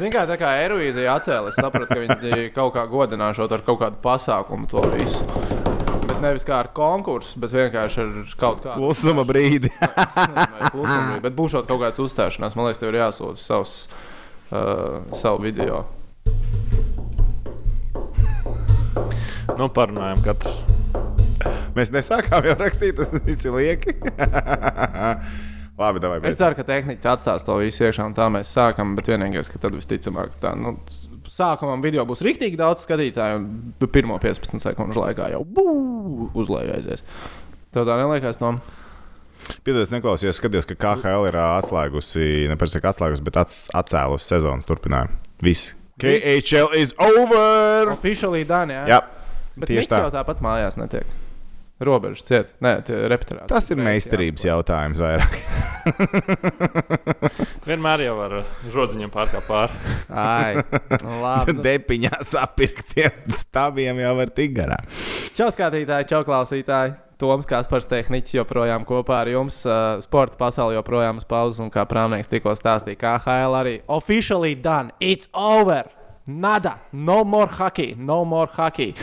Ziniet, kā tā kā Eirovīzija atcēlās, sapratu, ka viņi kaut kā godināšot ar kaut kādu pasākumu to visu. Bet nevis kā ar konkursu, bet vienkārši ar kaut kādu Klusuma brīdi. Klusuma brīdi, Bet būs kaut kāds uzstāšanās, man liekas, tev ir jāsūta savs, uh, savu video. Nu, parunājam, katrs. Mēs nesākām jau rakstīt, tas ir lieki. Labi, davai. Es ceru, ka tehniķis atstās to visu iekšā, un tā mēs sākam. Bet vienīgais, ka tad visticamāk, tā nu, sākumam video būs rīktīgi daudz skatītāju, un pirmo 15 sekundžu laikā jau uzlēja aizies. Tev tā neliekas, no? Piedodies, neklausījos, skatījos, ka KHL ir atslēgusi, neprecīzi atslēgusi, bet ats, atcēlusi sezonas turpinājumu. Viss. KHL is over! Oficiāli Dānijā. Jā, bet tieši tā. jau tāpat mājās netiek. Robežas ciet, nē, tie repertuāri. Tas ir meistarības jautājums vairāk. Vienmēr jau var žodziņam pārkāpt pāri. Ai, labi. Depiņā sapirktiem stāviem jau var tikt garā. Čau, skatītāji, čau, klausītāji! Toms Kaspars, tehniķis joprojām kopā ar jums. Uh, sporta pasaule joprojām uz pauzes, un kā prāmnieks tikko stāstīja, KHL arī officially done. It's over! Nada! No more hockey! No more hockey!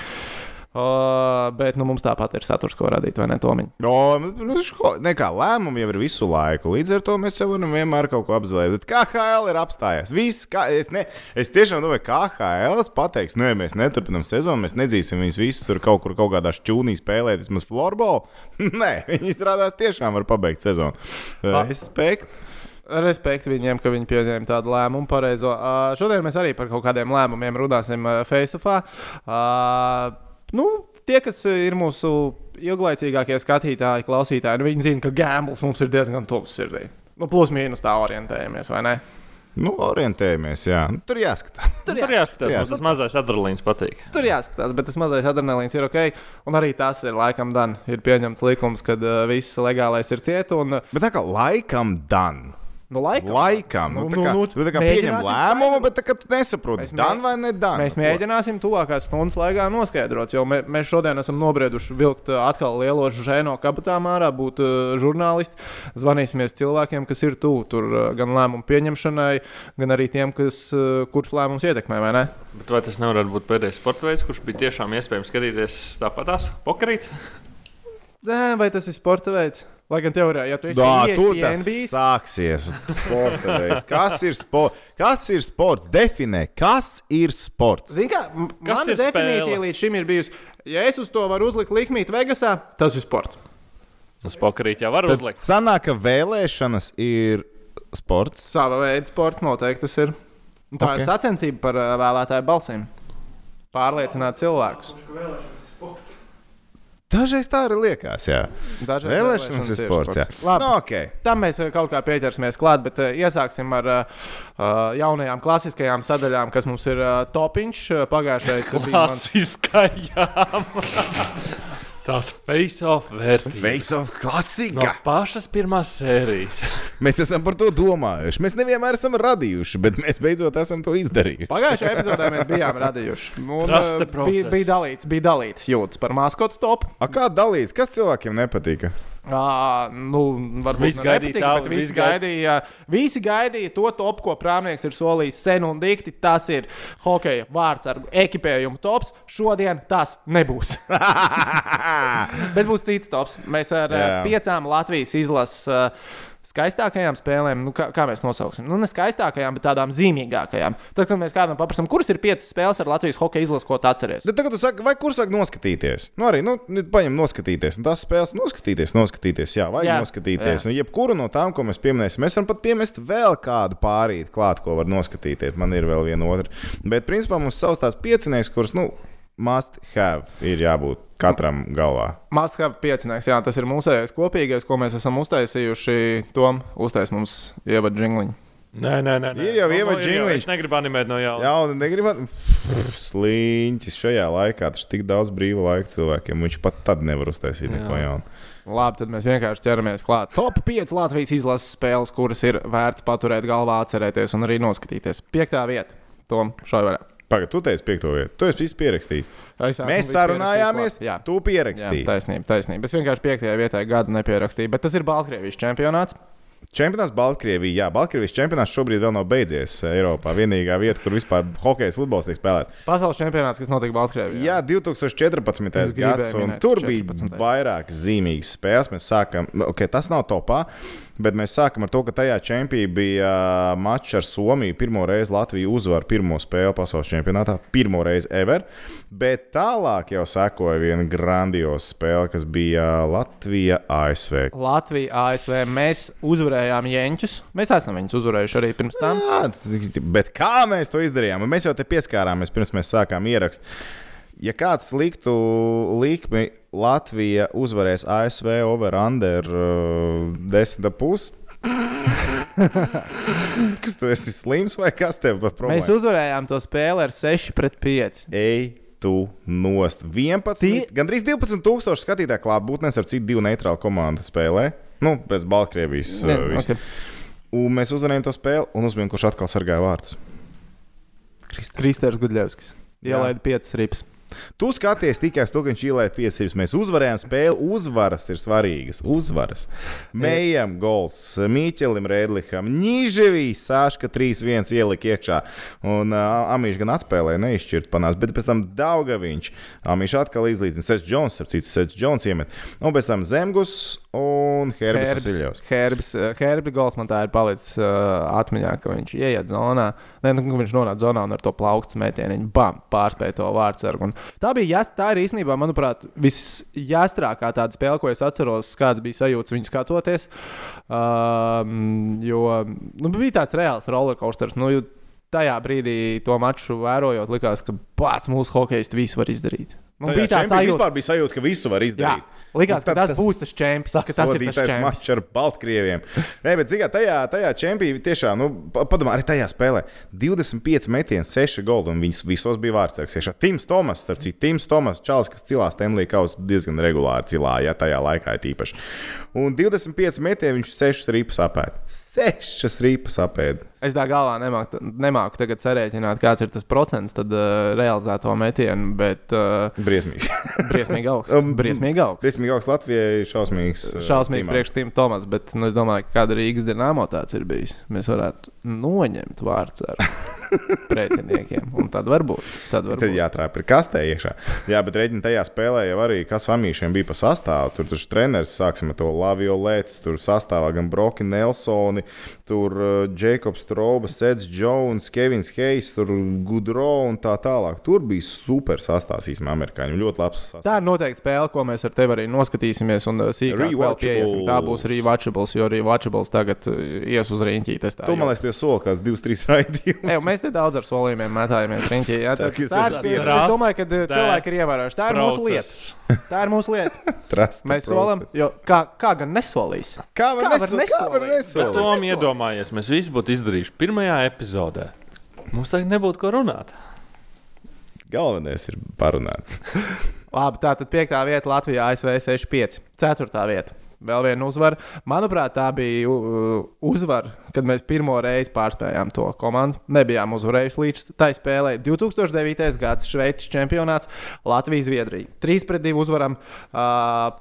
Uh, bet nu, mums tāpat ir saturs, ko radīt, vai ne, Tomiņ? No, nu, šo, nekā lēmumi jau ir visu laiku. Līdz ar to mēs jau varam vienmēr kaut ko. Bet KHL ir apstājies. Viss, kā, es, ne, es tiešām domāju, ka KHL pateiks, nē, mēs neturpinām sezonu, mēs nedzīsim viņus visus tur kaut kur kaut kādā šķūnī spēlēt, vismaz florbolu. nē, viņi izrādās tiešām var pabeigt sezonu. Pa- Respekt. Respektu viņiem, ka viņi pieņēma tādu lēmumu pareizo. Uh, šodien mēs arī par kaut kādiem lēmumiem runāsim uh, Facebookā. Uh, nu, tie, kas uh, ir mūsu ilglaicīgākie skatītāji, klausītāji, nu, viņi zina, ka gambls mums ir diezgan tuvs sirdī. Nu, plus mīnus tā orientējamies, vai ne? Nu, orientējamies, jā. Nu, tur jāskatās. Tur jāskatās, Jā. man tas mazais adrenalīns patīk. Tur jāskatās, bet tas mazais adrenalīns ir ok. Un arī tas ir laikam dan. Ir pieņemts likums, ka uh, viss legālais ir ciet. Un, uh, Bet tā kā laikam dan. Nu, laikam, Laikam. Nu, Nu, kā, nu, nu, tā kā pieņem lēmumu, bet tā tu nesaproti, Mēs mē- dan vai nedan. Mēs Nu, mēģināsim tuvākās stundas laikā noskaidrot, jo mē, mēs šodien esam nobrieduši vilkt atkal lielo žēno kabatā mārā, būt uh, žurnālisti. Zvanīsimies cilvēkiem, kas ir tuvu tur uh, gan lēmumu pieņemšanai, gan arī tiem, kas, uh, kurus lēmumus ietekmē, vai ne? Bet vai tas nevarētu būt pēdējais sporta veids, kurš bija tiešām iespējams skatīties tāpatās? Pokerīt? Nē, vai tas ir sporta veids? Lai gan teorijā, ja tu esi bijis, sāksies. Sporta veids. Kas ir sports? Kas ir sports? Definē, kas ir sports. Zini, kā mana ir definīcija spēle? līdz šim ir bijusi, ja es uz to varu uzlikt likmīt Vegasā, tas ir sports. Uz pokerīt jau var Tad uzlikt. sanāk, ka vēlēšanas ir sports. Sava veida sports noteikti tas ir. Un Tā Ok. okay. ir sacensība par vēlētāju balsīm. Pārliecināt cilvēkus. Dažreiz tā arī liekas, jā. Dažreiz Vēlēšanas ir sports. Jā. Labi, Nu, okay. Tam mēs kaut kā pieķersimies klāt, bet uh, iesāksim ar uh, jaunajām klasiskajām sadaļām, kas mums ir uh, topiņš. Pagājušais bija mans Klasiskajām. Tās face-off vērtības. Face of No klasika. pašas pirmās sērijas. Mēs esam par to domājuši. Mēs nevienmēr esam radījuši, bet mēs beidzot esam to izdarījuši. Pagājušajā epizodē mēs bijām radījuši. Un, process. bija, bija dalīts, bija dalīts jūtas par maskotu topu. A, kā dalīts? Kas cilvēkiem nepatika? À, nu, varbūt Visi ne gaidīja bet visi visi gaid- gaidīja, visi gaidīja to topu, ko prāmnieks ir solījis sen un dikti. Tas ir hokeja vārds ar ekipējumu tops. Šodien tas nebūs. bet būs cits tops. Mēs ar. Jā. piecām Latvijas izlases uh, skaistākajām spēlēm, nu, kā, kā mēs nosauksim, nu, ne skaistākajām, bet tādām zīmīgākajām. Tad, kad mēs kādam paprasām, kuras ir piecas spēles ar Latvijas hokeja izlases, ko tu atceries? Bet tagad, tu saki, vai kur sāk noskatīties? Nu, arī nu, paņem noskatīties. Un tās spēles noskatīties, noskatīties. Jā, vajag jā, noskatīties. jā. Un jebkuru no tām, ko mēs pieminēsim, mēs varam pat piemest vēl kādu pārīt klāt, ko var noskatīties. Man ir vēl viena otra. Bet, principā, mums savs tās piecinieks, kurus, nu, must have, ir jābūt katram galvā. Must-have piecinieks, jā, tas ir mūsējais kopīgais, ko mēs esam uztaisījuši. Tom uztais mums ievadu jingliņu. Nē, nē, nē. nē. Ir jau Nu, ievada ir jau. jingliņš. Viņš negrib animēt no jauna. Jā, un negribat. Sliņķis šajā laikā, tas ir tik daudz brīva laika cilvēkiem. Viņš pat tad nevar uztaisīt neko jaunu. Labi, tad mēs vienkārši ķeramies klāt. Top 5 Latvijas izlases spēles, kuras ir vērts paturēt galvā, atcerēties un arī noskatīties. Piektā vieta. Tom, šai vaļā. Pagaid, tu teici piekto vietu. Tu esi pierakstījis. Mēs sarunājāmies. Jā. tu Jā, pierakstīji. taisnība, taisnība. Es vienkārši piektajā vietā gadu nepierakstīju, bet tas ir Baltkrievijas čempionāts. Čempionāts Baltkrievijā. Jā, Baltkrievijas čempionāts šobrīd vēl nav beidzies Eiropā. Vienīgā vieta, kur vispār hokeja futbols tiek spēlēts. Pasaules čempionāts, kas notika Baltkrievijā. Jā, 2014. Es gribēju gads, tur bija 14.. vairāk zīmīgas spēles. Mēs sākam, nu, okay, tas nav topā, bet mēs sākam ar to, ka tajā čempionā bija mačs ar Somiju. Pirmo reizi Latvija uzvar pirmo spēli pasaules čempionātā. Pirmo reizi ever. Bet tālāk jau sekoja viena grandioza spēle, kas bija Latvija ASV. Latvija, ASV. Mēs uzvarējām Jēņķus. Mēs esam viņus uzvarējuši arī pirms tam. Jā, bet kā mēs to izdarījām? Mēs jau te pieskārāmies pirms mēs sākām ierakstīt. Ja kāds liktu likmi, Latvija uzvarēs ASV over-under uh, 10,5. kas tu esi slims vai kas tev par problēmu? Mēs uzvarējām to spēli ar 6 pret 5. Ej, tu nost. 11, Tie- gandrīz 12,000 skatītāju klātbūtnēs ar citu divu neitrālu komandu spēlē. Nu, bez Baltkrievijas. Ne, uh, okay. Un mēs uzvarējām to spēli, un uzmanīgi, kurš atkal sargāja vārtus. Kristers Gudļevskis. Ielaida 5 rips. Tu skaties tikai uz to, ka viņš ielēja piesības. Mēs uzvarējām spēli. Uzvaras ir svarīgas. Uzvaras. Mējam, gols, Mīķelim, Rēdlikam, Nīževī, Sāška 3-1 ielika iekšā. Un uh, Amīš gan atspēlēja, neizšķirt panās, bet pēc tam Daugaviņš. Amīš atkal izlīdzina Sets Jones, ar citu Sets Jones iemet. Un pēc tam Zemgus un Herbis Vasiljovs. Herbis, Herbis Gols man tā ir palicis uh, atmiņā, ka viņš ieiet zonā. Ne, nu, viņš nonāca zonā un ar to plaukts metienu viņa bam, pārspēja to vārdsargu. Un Tā bija jāst, tā ir īstenībā, manuprāt, visjāstrākā tāda spēle, ko es atceros, kāds bija sajūta viņu skatoties. Um, jo nu, bija tāds reāls rollercoasters. Nu, tajā brīdī to maču vērojot, likās, ka pats mūsu hokejs visu var izdarīt. Man Tajā bija tā sajūta, vispār bija sajūta, ka visu var Jā, izdarīt. likās, ka Un tad tas, tas- būs tas čempions, ka tas ir tas mačs ar Baltkrieviem. Nē, bet zigā, tajā, tajā čempionā tiešām, nu, pa- padomā, arī tajā spēlē 25 metieni, 6 goldi, un viņas visos bija vārdsargs. Iešā Tims Tomas, starp citu, Tims Tomas, Čāls, kas cilās Stenlī kaus diezgan regulāri cilā, ja tajā laikā ir tīpaši. Un 25 metieni viņš 6 rīpas apēda. 6 rīpas apēda. Es tā galvā nemāku, nemāku tagad sarēķināt, kāds ir tas procents tad, uh, realizēto metienu, bet uh, Briesmīgs. briesmīgi augsts. Um, briesmīgi augsts. Briesmīgi augsts Latvijai, šausmīgs. uh, Šausmīgs tīmā. priekš Tīma Tomas, bet nu, es domāju, ka kāda Rīgas dīnāmo tāds ir bijis. Mēs varētu noņemt vārds ar pretiniekiem. Un tad varbūt. Tad Tad varbūt. jātrāp ir kastē iekšā. Jā, bet reģiņā tajā spēlē jau arī kas Amīšiem bija pa sastāvu. Tur taču treneris sāksim ar to Lavio Lēts, tur sastāvā gan Broki Nelsoni, tur uh, Jēkabs Trauba, Sets Jones, Kevins Heis, tur Gudro un tā tālāk. Tur bija super sastāvs īstenībā amerikāņiem. Ļoti labs sastāvs. Tā ir noteikti spēle, ko mēs ar tevi arī noskatīsimies. Un uh, sīkāk vēl pieiesim. Tā būs rewatchables, jo rewatchables tagad uh, ies uz riņķī. Tas tā Tu man liekas, tie soli kāds divs, trīs raidījumus. Ej, mēs te daudz ar solījumiem mētājamies riņķī. Jā, tā, tā, ir- es, domāju, ka Tā- cilvēki ir ievērojuši. Tā ir mūsu lieta. Tā ir mūsu lieta. Mēs solam, jo kā, kā gan nesolīs? Kā var kā var nesolīt? Kā var nesolīt? nesolīt? Tom iedomājies, mēs visi būtu izdarījuši pirmajā epizodē. Mums tagad nebūtu ko runāt. Galvenais ir parunāt. Labi, tā tad piektā vieta Latvijā ASV 6-5. Ceturtā vieta. Vēl viena uzvara. Manuprāt, tā bija uzvara, kad mēs pirmo reizi pārspējām to komandu. Nebijām uzvarējuši līdz tai spēlē. 2009. gads Šveices čempionāts Latvijas-Zviedrija. 3 pret 2 uzvaram uh,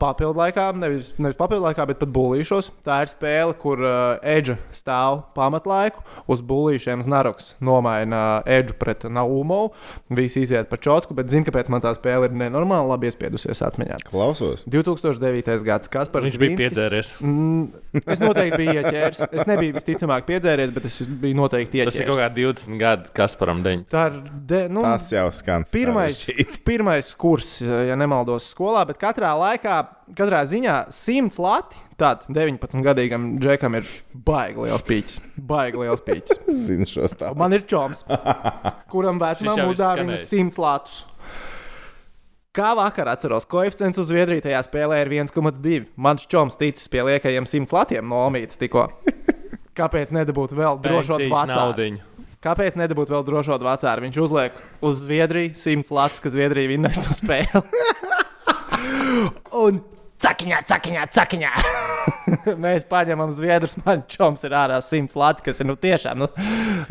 papildu laikā, nevis, nevis papildu laikā, bet pat bulīšos. Tā ir spēle, kur uh, Edža stāv pamatlaiku uz bulīšiem. Znaroks nomaina Edžu pret Naumovu. Visi iziet pa čotku, bet zinu, kāpēc man tā spēle ir nenormāli labi iespiedusies atmiņā. Klausos. 2009. gads, kas bija piedzēries. Mm, es noteikti biju ieķēries. Es nebiju visticamāk piedzēries, bet es biju noteikti Tas ir kaut ieķēries. kā 20 gadu Kasparam Deņš. Tā ir de, nu, Tas jau skan. pirmais, pirmais kurs, ja nemaldos, skolā, bet katrā laikā, katrā ziņā 100 lati. Tātad 19-gadīgam džekam ir baigi liels pīķis. Baigi liels pīķis. Zinu šo stāstu. Man ir čoms, kuram vecumam izskanēja. 100 latus. Kā vakar atceros, koeficients uz Zviedriju tajā spēlē ir 1,2. Mans čoms ticis pie liekajiem 100 latiem no Omītas tikko. Kāpēc nedabūt vēl drošot naudiņu. Kāpēc nedabūt vēl drošot vācāru? Viņš uzliek uz Zviedriju 100 latus, ka Zviedrija vinnēs to spēli. Un cakiņā, cakiņā, cakiņā. Mēs paņemam zviedrus. Man čoms ir ārā 100 lati, kas ir nu, tiešām nu,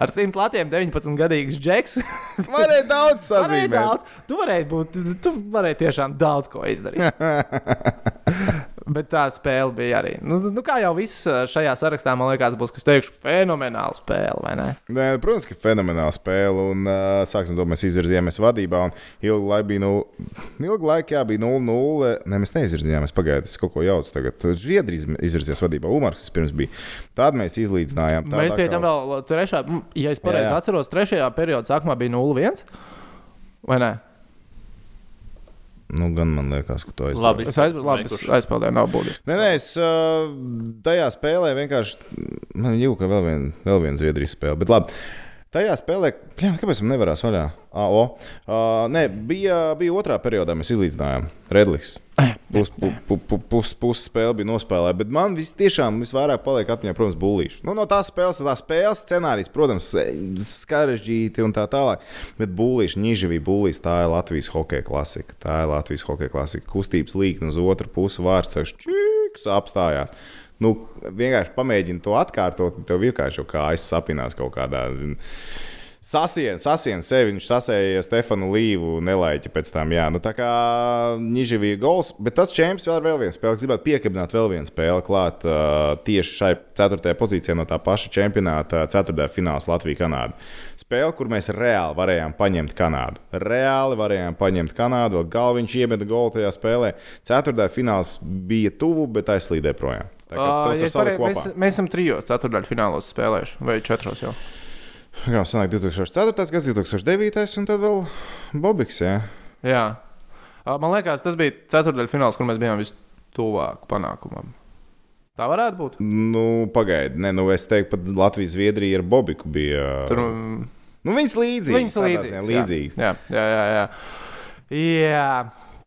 ar 100 latiem 19 gadīgs džeks. Varēja daudz Varēja sazīmēt. daudz. Tu varēji būt, tu varēji tiešām daudz ko izdarīt. Bet tā spēle bija arī. Nu, nu, kā jau viss uh, šajā sarakstā, man liekas, būs, kas teikšu, fenomenāla spēle, vai ne? Nē, protams, ka fenomenāla spēle. Un, uh, sāksim, to mēs izvirzījāmies vadībā. Ilgu laiku bija, nu, ilgu laiku, jā, bija 0-0. Nē, mēs neizvirzījāmies. Pagaidiet, es kaut ko jaucu. Tagad Zviedrija izvirzījās vadībā. Umars pirms bija. Tad mēs izlīdzinājām. Mēs pie tam vēl trešā, ja es pareizi atceros, trešajā periodā sākumā bija 0-1. Vai ne? Nu, gan man liekas, ka to Labi, Es aiz, labi, es aizpildīju, nav būtiski. Nē, nē, es uh, tajā spēlē vienkārši. Man jūka vēl viena vēl vien Zviedrijas spēle. Bet labi. Tajā spēlē, jā, kāpēc man nevarās vaļā? Ah, o. uh, nē, bija, bija otrā periodā, mēs izlīdzinājām Redlis. Pusi pu, pu, pu, pus, pus spēle bija nospēlēta, bet man vis, tiešām visvairāk paliek atmiņā, protams, būlīši. Nu, no tās spēles, tā spēles scenārijas, protams, sarežģīti un tā tālāk. Bet būlīši, Nīžavī būlīs, tā ir Latvijas hokeja klasika. Tā ir Latvijas hokeja klasika. Kustības līkne uz otru pusi vārds čiks apstājās. Nu, vienkārši pamēģini to atkārtot, un tev vienkārši jau kā aizsapinās kaut kādā. Zin, Sasien, sasien sevi, viņš sasēja Stefanu Līvu, nelaiķi pēc tam. Jā, nu tā kā Nīžavija gols, bet tas čempions vēl, vēl viens spēle. Gribētu piekabināt vēl vienu spēli klāt uh, tieši šai ceturtajai pozīcijai no tā paša čempionāta, ceturtajā fināls Latvija-Kanāda. Spēle, kur mēs reāli varējām paņemt Kanādu. Reāli varējām paņemt Kanādu, vēl galviņš iemeta golu tajā spēlē. Ceturtajā fināls bija tuvu, bet aizslīdēja projām. Tā kā Uh, tas ja ir es pareizi- kopā. mēs, mēs esam trijos ceturdaļfinālos spēlējuši, vai četros jau. Jā, sanāk 2004. gads, 2009. un tad vēl Bobiks. Jā. Jā. Man liekas, tas bija ceturdaļfināls, kur mēs bijām vistuvāk panākumam. Tā varētu būt. Nu, pagaidi, ne, nu es teiktu, pat Latvijas Zviedrija ar Bobiku bija. Tur mm, Nu, viņas līdzīgas. viņas līdzīgas. jā. līdzīgas. Jā, jā, jā, jā. jā.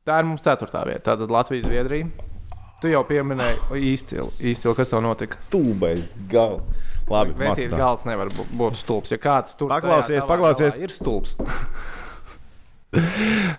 Tā ir mums ceturtā vieta. Tātad Latvijas Zviedrija. Tu jau pieminēji īsti, īsti kas tev notika. Stulbais galds. Labi, mācīt galds nevar būt stulbs. Ja kāds tur Paklausies, paklausies. Ir stulbs.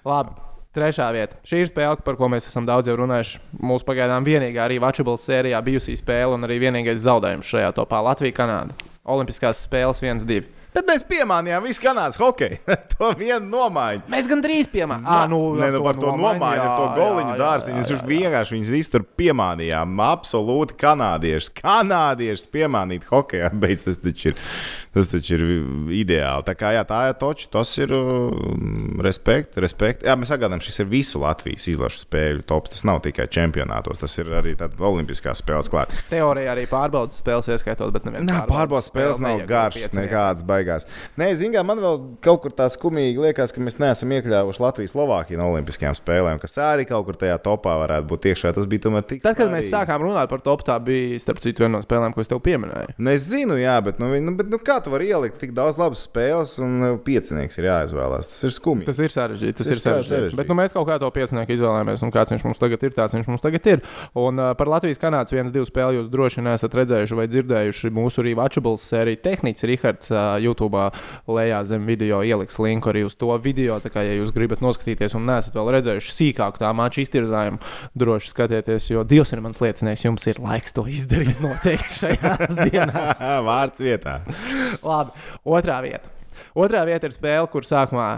Labi. Trešā vieta. Šī ir spēle, par ko mēs esam daudz jau runājuši. Mūsu pagaidām vienīgā arī Vačabulas sērijā bijusī spēle un arī vienīgais zaudējums šajā topā - Latvija-Kanāda. Olimpiskās spēles 1-2. Bet mēs piemānījām visu kanādas hokeju. to vienu nomaiņu. Mēs gan drīz piemānījām. Ah, nu, ar nu, par to nomaiņu, ar to goliņu dārziņu. Viņš vienkārši viņus visus tur piemānījām. Absolūti kanādiešus. Kanādiešus piemānīt hokeja. Beidz, tas taču ir, tas taču ir ideāli. Tā kā jā, tā ir toča, tas ir um, respekt, respekt. Jā, mēs atgādājam, šis ir visu Latvijas izlašu spēļu tops. Tas nav tikai čempionātos, tas ir arī olimpiskās spēles klāt. Teorija arī pārbaudas spēles ieskaitot, bet neviens Nē, pārbaudas spēles nav garšas, nekādas baigās. Nē, zināmā mērā, man vēl kaut kur tā skumīgi liekas, ka mēs neesam iekļāvuši Latvijas Slovākiju no Olimpiskajām spēlēm, kas arī kaut kur tajā topā varētu būt iekšā. Tas bija tomēr tik. Tad, kad mēs sākām runāt par to, tā bija starp citu viena no spēlēm, ko es tev pieminēju. Nu, es zinu, jā, bet, nu, nu, bet nu, kā tu vari ielikt tik daudz labas spēles, un uh, piecinieks ir jāizvēlās? Tas ir skumji. Tas ir sarežģīti. Tas, Tas ir sarežģīti. sarežģīti. Bet nu, mēs kaut kā to piecinieku izvēlējāmies, un kāds viņš mums tagad ir, tāds viņš mums tagad ir. Un uh, par Latvijas-Kanādas viens, divas spēles jūs droši vien esat redzējuši vai dzirdējuši mūsu arī Watchables sēriju. Tehnicis Rihards uh, YouTube lejā zem video ieliks linku arī uz to video. Tā kā, ja jūs gribat noskatīties un neesat vēl redzējuši sīkāku tā maču iztirzājumu, droši skatieties, jo Dievs ir mans liecinieks, jums ir laiks to izdarīt noteikti šajās dienās. Vārds vietā. Labi, otrā vieta. Otrā vieta ir spēle, kur sākumā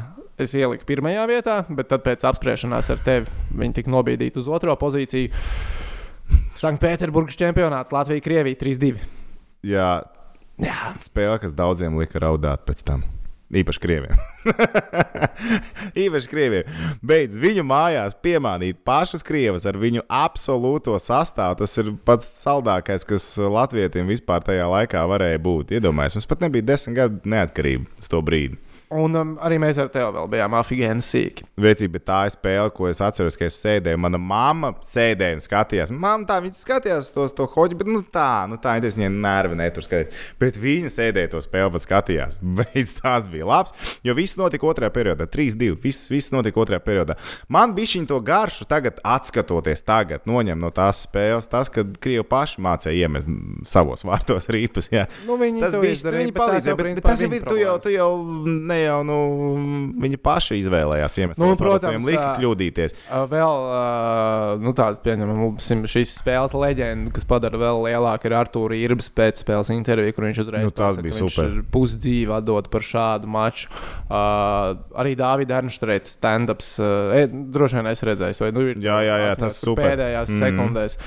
es ieliku pirmajā vietā, bet tad pēc apspriešanās ar tevi viņi tika nobīdīti uz otro pozīciju. Sanktpēterburgas čempionāts Latvija-Krievija 3-2. Jā, Jā, spēle, kas daudziem lika raudāt pēc tam. Īpaši krieviem. Īpaši krieviem. Beidz viņu mājās piemānīt pašus krievus ar viņu absolūto sastāvu. Tas ir pats saldākais, kas latvietiem vispār tajā laikā varēja būt. Iedomājieties, mums pat nebija desmit gadu neatkarība uz to brīdi. Un um, arī mēs ar tevi vēl bijām afigēni sīki. Vecība, bet tā ir spēle, ko es atceros, ka es sēdēju. Mana mamma sēdēja un skatījās. Mamma tā, viņa skatījās tos to hoģi, bet nu tā, nu tā, es viņai nervi netur skatījos. Bet viņa sēdēja to spēli, bet skatījās. Beidz tās bija labs, jo viss notika otrajā periodā. 3-2. Viss, viss notika otrajā periodā. Man bija šī to garšu, tagad atskatoties, tagad noņem no tās spēles, tas, kad Krievi paši mācīja iemest savos vārtos rīpas. Jā. Nu, viņi Tas to bija viņi palīdzēja, jau bet, bet tas jau ir. Tu jau, tu jau jau nu, viņi paši izvēlējās iemeslu. Nu, protams, protams, lika kļūdīties. Vēl nu, tāds, pieņemam, šīs spēles leģenda, kas padara vēl lielāku, ir Arthūra Irbs pēcspēles intervija, kur viņš uzreiz Nu, pasaka, bija super. ir pusdzīvi atdot par šādu maču. Uh, arī Dāvida Ernštreits stand-ups. Uh, e, droši vien es redzēju, vai nu ir Jā, jā, jā, tas tur super. pēdējās mm. Sekundēs.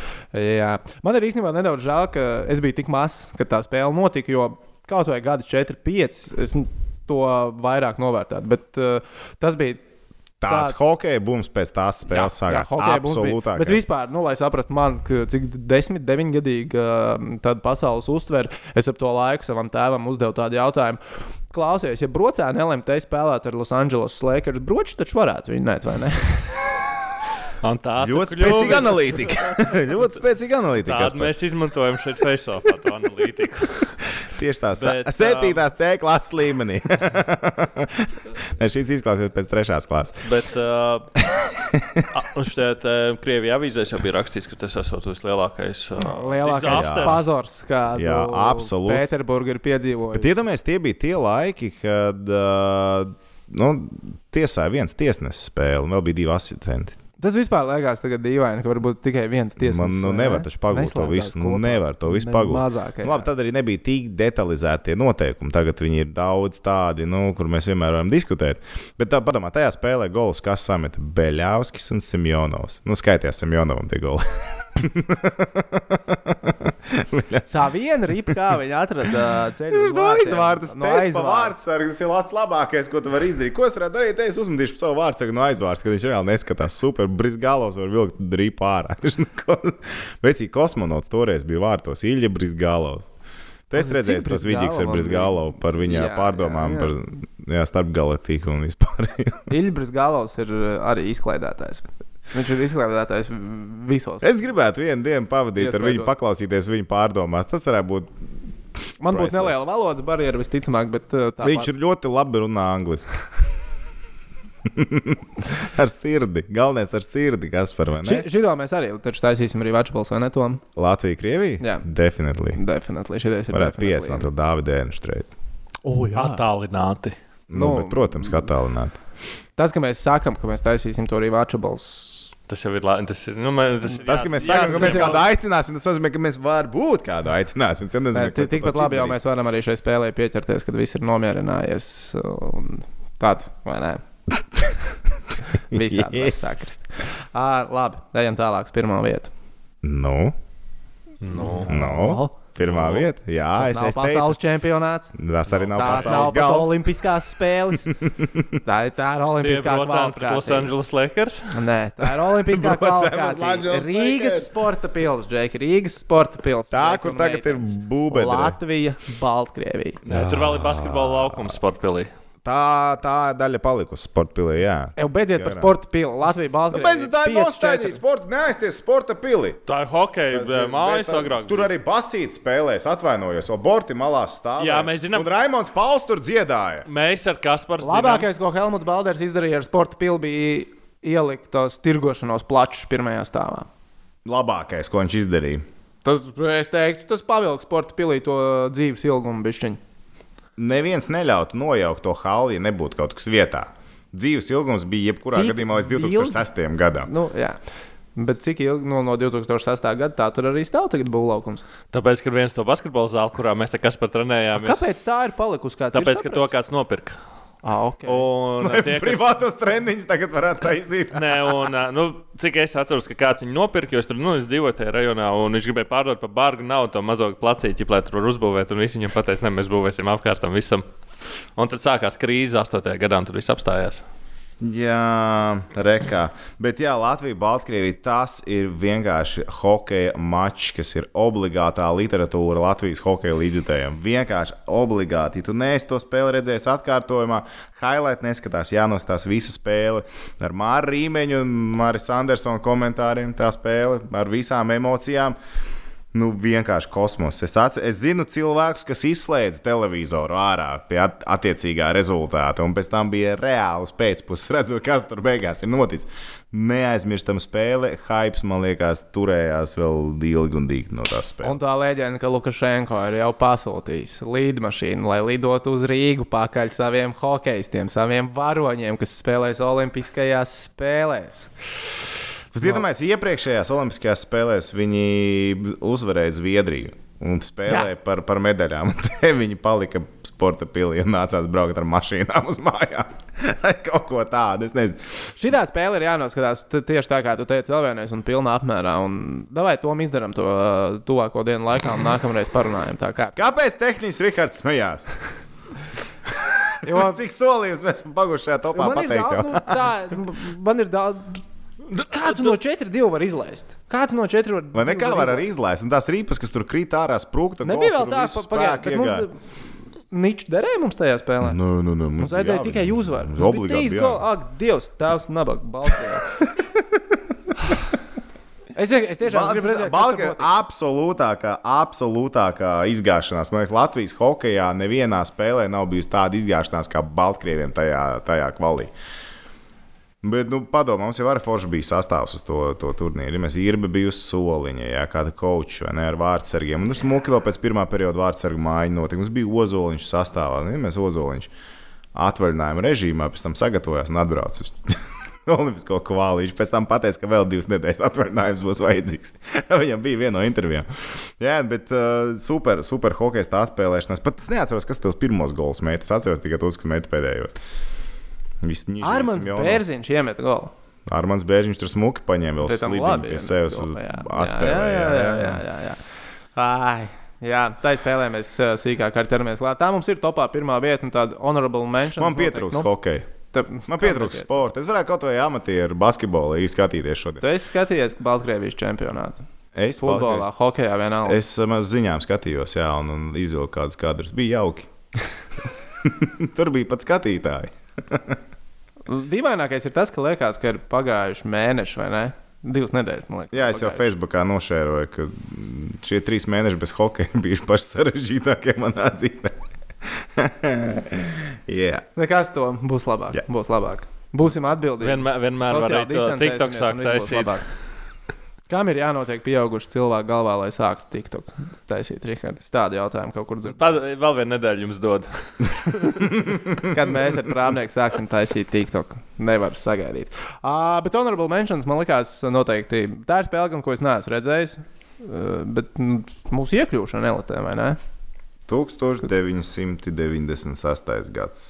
Jā. Man ir īstenībā nedaudz žēl, ka es biju tik mazs, kad tā spēle notika, jo kaut vai gadi 4, 5, es to vairāk novērtētu. Bet uh, tas bija Tāds Tā- hokeja bums pēc tās spēles sākās. hokeja mums bija. Absolūtāk. Bet vispār, nu, lai saprastu, man, cik 10, 9 gadīga tāda pasaules uztvere, es ap to laiku savam tēvam uzdevu tādu jautājumu. Klausies, ja brocēni LMT spēlētu ar Los Angeles Lakers, broči taču varētu viņu vai ne? Un tā Ļoti spēcīga analītika. ļoti spēcīga analītika. Tādu mēs izmantojam šeit Facebookā, to analītiku. Tieši tā, Bet, septītās C klases līmenī. ne, šis izklausās pēc trešās klases. Bet uh, šeit uh, Krievijā avīzēs jau bija rakstīts, ka tas esot vislielākais uh, Lielākais pazars, kādu Jā, absolūts. Pēterburgā ir piedzīvojis. Bet iedomājieties, tie bija tie laiki, kad uh, nu, tiesāja viens tiesnesis spēli, un vēl bija divi asistenti. Tas vispār liekas tagad dīvaini, ka varbūt tikai viens tiesnesis. Man nu, nevar ne? taču pagūt to visu. Nu, nevar to visu pagūt. Mazākajā. Nu, labi, tad arī nebija tik detalizēti tie noteikumi. Tagad viņi ir daudz tādi, nu, kur mēs vienmēr varam diskutēt. Bet tā, padomā, tajā spēlē gols, kas sameta Beļāvskis un Simjonovs. Nu, skaitījās Simjonovam tie goli. Saviena ripa, kā viņi atrada ceļu. Viņš no aizvārta No aizvārta. vārdsargu. Tas ir pats labākais, ko tu vari izdarīt. Ko es varētu darīt? Es uzmetīšu savu vārdsargu no aizvārds, kad viņš reāli neskatās super. Brisgālos var vilkt drīp ārā. Vecīgi kosmonauts toreiz bija vārtos Ilja Cik redzējis tos vidīgus ar Brizgalovam Brisgālovu par viņa Jā, pārdomām jā, jā. par jā, starpgalaktiku un vispār. Ilbris Galovs ir uh, arī izklaidētājs. Viņš ir izklaidētājs visos. es gribētu vienu dienu pavadīt ar viņu, paklausīties viņa pārdomās. Tas varētu būt. Man būtu neliela valodas barjera visticamāk, bet uh, tā Viņš ir ļoti labi runā angliski. ar sirdi. Galvenais ar sirdi, kas par mani. Ši, šito mēs arī taču taisīsim arī Vačbals vai ne tom? Latvija, Krievija? Jā. Definitīvi. Definitīvi. Šitais ir Varētu definitely. piecināt to Dāvidu Ēnštreitu. O, jā. Attālināti. Nu, Nu, bet, protams, kā tālināt. Tas, ka mēs sakām, ka mēs taisīsim to arī Vačbals. Tas jau ir labi. Tas ir. Nu, man, tas ir Tas, ka mēs sakām, ka mēs kādu aicināsim, tas nozīmē, ka mēs varbūt kādu aicināsim. Tas Nē, ti- tas Tikpat labi jau mēs varam arī šai spēlē pieķerties, kad viss ir nomierinājies. un Tādu, vai ne? Visādi Yes. sakrist. Ā, Labi, ejam tālāk uz pirmo vietu. Nu, Nu, nu. Pirmā Nu. vieta. Jā, Tas es, nav es pasaules teicu, čempionāts. tas arī nav Tās nav pasaules pat gals. olimpiskās spēles. Tā tā ir Tie olimpiskā pret Los kvalifikācija. Angeles Lakers. Nē, tā ir olimpiskā kvalifikācija. Rīgas sporta pilsēta, Džeki. Rīgas sporta pilsēta. Tā, kur tagad ir būvēta. Latvija, Baltkrievija. Nē, tur vēl ir basketbola laukums sportpilī. Tā, tā daļa palikusi sporta pilī. Jā. Jau beidziet par sporta pili. Latvija, Baltkrievija. Bez tā ir nostādīta sporta, neaizties sporta pilī. Tā ir hokeja ir- mājas bet, agrāk. Tur arī basīts spēlēs, atvainojos, vēl Borti malā stāv. Jā, mēs zinām. Un Raimons Pauls tur dziedāja. Mēs ar Kasparu Labākais, ko Helmuts Balders izdarīja ar sporta pili, bija ielikt tos tirgošanos plačus pirmajā stāvā. Labākais, ko viņš izdarīja. Tas, es teiktu, tas pavilks sporta pilī to dzīves ilgumu bišķiņu. Neviens neļautu nojaukt to halli, ja nebūtu kaut kas vietā. Dzīves ilgums bija jebkurā Cik gadījumā līdz ilgi? 2006. gadam. Nu, jā. Bet cik ilgi no, no 2006. gada tā tur arī stāv tagad būvlaukums? Tāpēc, ka viens to basketbola zāli, kurā mēs te kas par trenējāmies. Kāpēc tā ir palikusi? Kāds Tāpēc, ir ka to kāds nopirka. Ah, okay. Un tie, kas... Privātos treniņus tagad varētu taisīt. Nē, un, nu, cik es atceros, ka kāds viņu nopirka, jo es tur nu, es dzīvoju tajā rajonā, un viņš gribēja pārdot par bargu naudu to mazo placīti, lai tur var uzbūvēt. Un visi viņam pateica, ne, mēs būvēsim apkārt tam visam. Un tad sākās krīze 8. gadā, un tur viss apstājās. Jā, rekā. Bet, jā, Latvija, Baltkrievija, tas ir vienkārši hokeja mačs, kas ir obligātā literatūra Latvijas hokeja līdzjutējiem. Vienkārši obligāti. Ja tu neesi to spēli redzējis atkārtojumā, highlight neskatās, jānostās visa spēle ar Māru Rīmeņu un Māris Andersonu komentāriem. Tā spēle ar visām emocijām. Nu, vienkārši kosmos. Es, atce, es zinu cilvēkus, kas izslēdz televizoru ārā pie at attiecīgā rezultāta, un pēc tam bija reāls pēcpusdienas, redzot, kas tur beigās ir noticis. Neaizmirstam spēle, hypes, man liekas, turējās vēl ilgi un dīķi no tās spēles. Un tā leģenda, ka Lukašenko ir jau pasūtījis līdmašīnu, lai lidotu uz Rīgu pakaļ saviem hokeistiem, saviem varoņiem, kas spēlēs Olimpiskajās spēlēs. Tad iedomājieties, iepriekšējās Olimpiskajās spēlēs viņi uzvarēja Zviedriju. Un spēlēja par, par medaļām. Te viņi palika sporta pilī un nācās braukt ar mašīnām uz mājām. Kaut ko tādu. Es nezinu. Šī spēle ir jānoskatās tieši tā, kā tu teici, vēl vienreiz, un pilnā apmērā. Un davai to izdarām to uh, tuvāko dienu laikā, un nākamreiz parunājam kā. Kāpēc tehniski Rihards smējās? Jo, Cik solījums mēs esam paguši šajā topā man, ir pateikt? daudz, nu, tā, man ir daudz. Kā tu no 4-2 vari izlaist? Kā tu no 4 vari Vai nekā var arī izlaist? Un tās rīpas, kas tur krīt ārā, sprūkta. Nebija vēl tā, pa- pagaid, bet mums Ničs derēja mums tajā spēlē. Nu, nu, nu, Mums vajadzēja tikai uzvaru. Mums obligāti trīs goli. Ak, Dievs, tēvs, nabaga, Baltkrievijā. es, es tiešām gribu redzēt, Balka absolūtākā, absolūtākā izgāšanās. Man liekas, Latvijas hokeja nevienā spēlē nav bijusi tāda izgāšanās kā Baltkrieviem tajā, tajā kvalī. Bet, nu, padomā, mums jau ar Foršu bija sastāvs uz to, to turnīru. Mēs īrbi bija uz soliņa, jā, kāda koča vai ne ar vārdsargiem. Un tur smuki vēl pēc pirmā perioda vārdsargu mājiņa notika. Mums bija ozoliņš sastāvā. Ja mēs ozoliņš atvaļinājuma režīmā pēc tam sagatavojās un atbrauc uz Olimpisko kvāli. Viņš pēc tam pateica, ka vēl divas nedēļas atvaļinājums būs vajadzīgs. Viņam bija viena no intervijām. Jā, bet uh, super, super hokeja tā spēlēšana. Es pat neatceros, kas tev pirmos golus meta. Es atceros tikai tos, kas meta pēdējos. Armāns Simjonovs. Bērziņš iemet golu. Armāns Bērziņš tur smuki paņēma vēl labi pie sevis uz atspēlē. Jā, jā, jā, jā, jā, jā. Ai, jā, tā spēlē mēs uh, sīkāk ar ķeramies klāt. Tā mums ir topā pirmā vieta un tāda honorable mention. Man pietrūks nu, hokeja. tā, Man pietrūks sporta. Es varētu kaut vai amatieru basketbolu skatīties šodien. Tu esi skatījies Baltkrievijas čempionātu. Es Futbolā, Baltkrievijas- hokeja vienalga. Es uh, maz ziņām skatījos, jā, un, un izvilku kādus kadrus. Bija jauki. Tur bija pat skatītāji. Dīvainākais ir tas, ka liekas, ka ir pagājuši mēneši vai ne? Divas nedēļas, man liekas. Jā, es jau pagājuši. Facebookā nošēroju, ka šie trīs mēneši bez hokeja bijuši paši sarežģītākie manā dzīvē. Jā, Nekas to būs labāk. Jā. Būs labāk. Būsim atbildīgi. Vienmēr, vienmēr var arī to TikTok sākt taisīt. Kam ir jānotiek pieaugušu cilvēku galvā, lai sāktu TikTok taisīt? Rihards, tādu jautājumu kaut kur dzird. Pad, vēl vienu nedēļu jums dod. Kad mēs ar prāmnieku sāksim taisīt TikTok, nevaru sagaidīt. Uh, bet honorable mentions man likās noteikti. Tā ir spēle, gan, ko es neesmu redzējis. Uh, bet nu, mūsu iekļūšana elitē, vai ne? 1996. gads.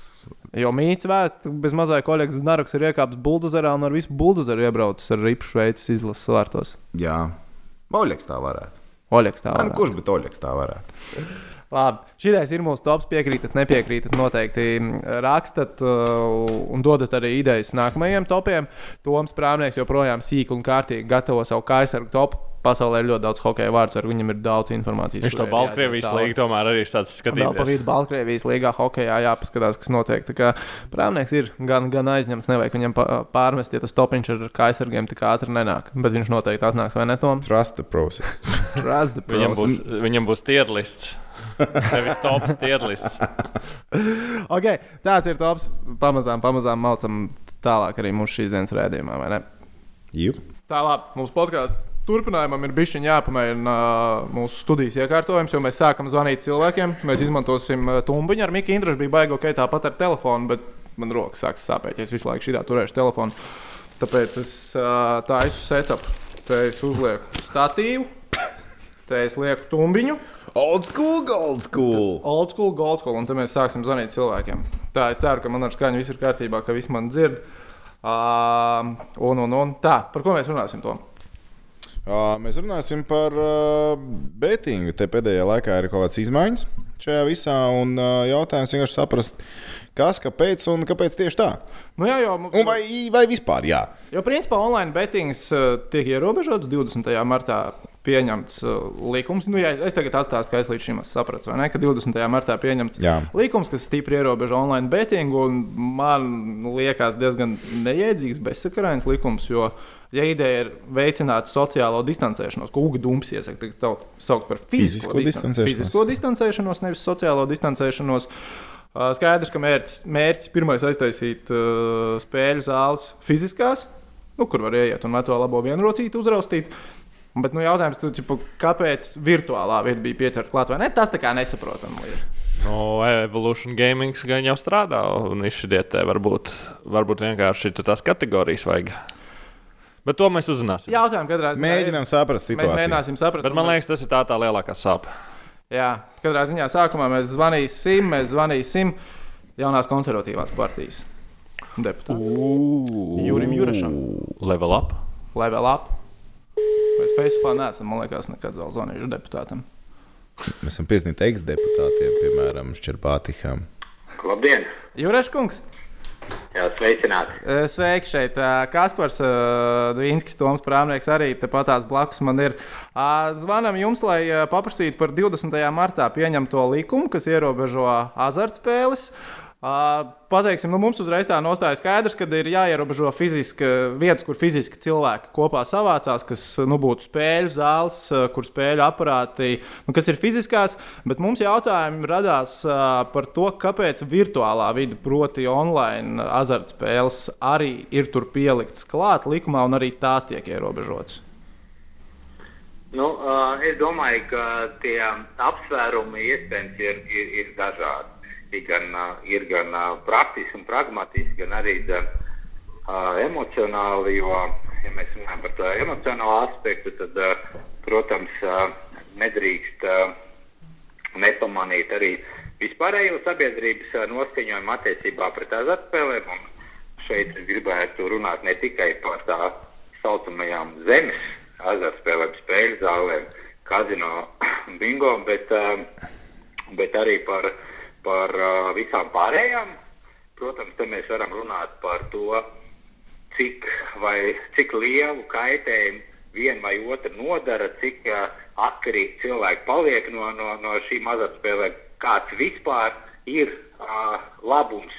Jo mīts vēsts, bez mazā kolēģis Znaroks ir iekāpis buldozerā un ar visu buldozeru iebraucis ar ripu Šveices izlases vārtos. Jā, Oļegs tā varētu. Oļegs tā. Man, varētu. kurš bet Oļegs tā varētu? Labi, šis ir mūsu tops. Piekrītat, nepiekrītat. Noteikti rakstat uh, un dodat arī idejas nākamajiem topiem. Toms Prāvnieks joprojām sīk un kārtīgi gatavo savu kaisargu topu. Pasaulē ir ļoti daudz hokeja vārdu, ar viņam ir daudz informācijas. Viņš to ir Baltkrievijas līniju tomēr arī sācis Un Vēl pa vidu Baltkrievijas līgā hokeja jāpaskatās, kas notiek. Tā kā Prāvnieks ir gan, gan aizņemts, nevajag viņam pārmest, ja tas topiņš ar kaisargiem tik ātri nenāk. Bet viņš noteikti atnāks, vai ne, Toms? Trust the process. Trust the Viņam process. būs, viņam būs tierlists. Nevis tops tierlists. Okay, tāds ir tops. Pamazām, pamazām maucam tālāk arī mūsu šīs dienas rādījumā, vai ne? Jup. Tālāk, mūsu podkāstu turpinājumam ir bijis jāpamēģina mūsu studijas iekārtojums, jo mēs sākam zvanīt cilvēkiem. Mēs izmantosim tumbiņu ar Miklu Indrušu. Bija baigi, ok, tāpat ar telefonu, bet man rokas sāks sāpēt, ja es visu laiku šitā turēšu telefonu. Tāpēc es taisu setup. Te es uzlieku statīvu, te es lieku tumbiņu. Old school, gold school. Old school, gold school, un tad mēs sāksim zvanīt cilvēkiem. Tā, es ceru, ka man ar skaņu viss ir kārtībā, ka viss man dzird. Uh, un, un, un tā, par ko mēs runāsim? To? Mēs runāsim par betingu. Te pēdējā laikā ir kaut kādas izmaiņas šajā visā, un jautājums vienkārši saprast, kas, kāpēc un kāpēc tieši tā. Nu, jā, jo, Un vai, vai vispār, jā. jo principā online bettings uh, tiek ierobežots 20. martā. Pieņemts uh, likums. Nu, ja es tagad atstāstu, ka es līdz šim vai ne, ka 20. martā pieņemts Jā. likums, kas stipri ierobežo online bettingu. un Man liekas, diezgan neiedzīgs, bezsakarains likums. Jo, ja ideja ir veicināt sociālo distancēšanos, ko Uga Dūms iesaka, tad sauc par fizisko, Fizisko distan distancēšanos. fizisko distancēšanos, nevis sociālo distancēšanos. Uh, Skaidrs, ka mērķis, mērķis pirmais aiztaisīt uh, spēļu zāles fiziskās, nu, kur var ieiet un veco labo vienrocīti uzraustīt. Bet nu, jautājums, tu, ķipa, kāpēc virtuālā vieta bija pieķerta klāt vai ne? Tas tā kā nesaprotami. ir. No Evolution Gaming gan jau strādā, un izšķidietē varbūt, varbūt vienkārši tās kategorijas vajag. Bet to mēs uzzināsim. Jautājumu katrā ziņā. Mēģinām saprast Mēs situāciju. mēģināsim saprast. Bet man liekas, tas ir tā, tā lielākā sāpe. Jā, katrā ziņā sākumā mēs zvanīsim, mēs zvanīsim jaunās konservatīvās partijas deputātam Jurim Jurašam. Level up. Level up. Mēs Facebookā neesam, man liekas, nekad vēl zvanījuši deputātam. Mēs esam piesaistīti ex-deputātiem, piemēram, Šķerpātiham. Labdien! Jurašs kungs, Jā, sveicināti! eh, sveiki šeit. eh, Kaspars Dvīnskis, Toms Prāmnieks arī tepatās blakus man ir. Ā, Zvanam jums, lai eh, paprasītu par 20. martā pieņemto likumu, kas ierobežo azartspēles. Pateiksim, nu, mums uzreiz tā nostāja skaidrs, ka ir jāierobežo fiziski vietas, kur fiziski cilvēki kopā savācās, kas nu, būtu spēļu zāles, kur spēļu aparāti, nu, kas ir fiziskās. Bet mums jautājumi radās par to, kāpēc virtuālā vide, proti, online azartspēles, arī ir tur pieliktas klāt likumā, un arī tās tiek ierobežotas. Nu, uh, es domāju, ka tie apsvērumi iespējams ir, ir, ir dažādi. Ir gan, uh, ir gan uh, praktiski un pragmatiski, gan arī gan, uh, emocionāli. Jo, ja mēs runājam par to emocionālo aspektu, tad, uh, protams, uh, nedrīkst uh, nepamanīt arī vispārējo sabiedrības uh, noskaņojumu attiecībā pret azartspēlēm. Un šeit es gribētu runāt ne tikai par tā saucamajām zemes azartspēlēm, spēļu zālēm, kazino, bingo, bet, um, bet arī par, par uh, visām pārējām. Protams, te mēs varam runāt par to, cik, vai, cik lielu kaitējumu viena vai otra nodara, cik uh, atkarīgi cilvēki paliek no, no, no šīm azartspēlēm, kāds vispār ir uh, labums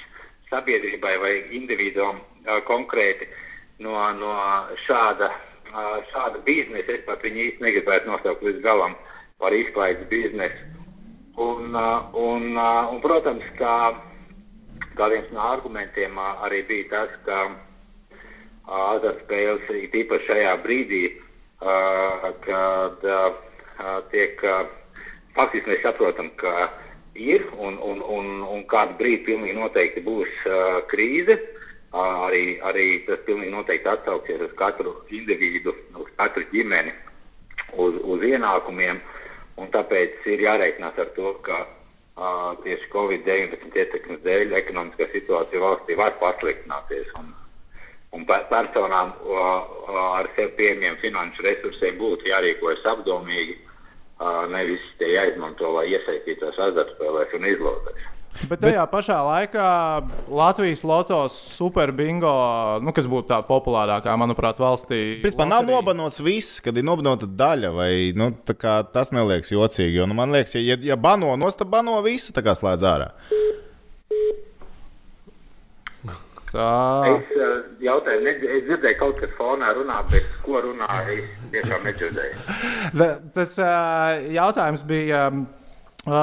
sabiedrībai vai individuam uh, konkrēti no, no šāda, uh, šāda biznesa. Es pat viņu īsti negribētu nosaukt līdz galam par izklaides biznesu. Un, uh, un, uh, un, protams, ka kā viens no argumentiem ā, arī bija tas, ka azartspēles ir īpaši šajā brīdī, kad tiek faktiski mēs saprotam, ka ir un, un, un, un kādu brīdi pilnīgi noteikti būs uh, krīze. Uh, arī, arī tas pilnīgi noteikti atsauksies uz katru individu, uz katru ģimeni, uz, uz ienākumiem. Un tāpēc ir jārēķinās ar to, ka uh, tieši Covid-19 ietekmes dēļ ekonomiskā situācija valstī var pasliktināties. Un, un pe- personām uh, ar sev pieejamiem finanšu resursiem būtu jārīkojas apdomīgi, uh, nevis tie jāizmanto, lai iesaistītos azartspēlēs un izlozēs. Bet tajā Bet... pašā laikā Latvijas lotos super bingo, nu, kas būtu tā populārākā, manuprāt, valstī. Principā nav loterija. nobanots viss, kad ir nobanota daļa, vai nu, tā kā tas neliekas jocīgi. Jo, nu, man liekas, ja, ja bano nost, tad bano visu, tā kā slēdz ārā. Tā. Es uh, jautāju, ne, es dzirdēju, kaut kas fonā runā, bet ko runā, es tiešām nedzirdēju. Tas ā, jautājums bija, ā,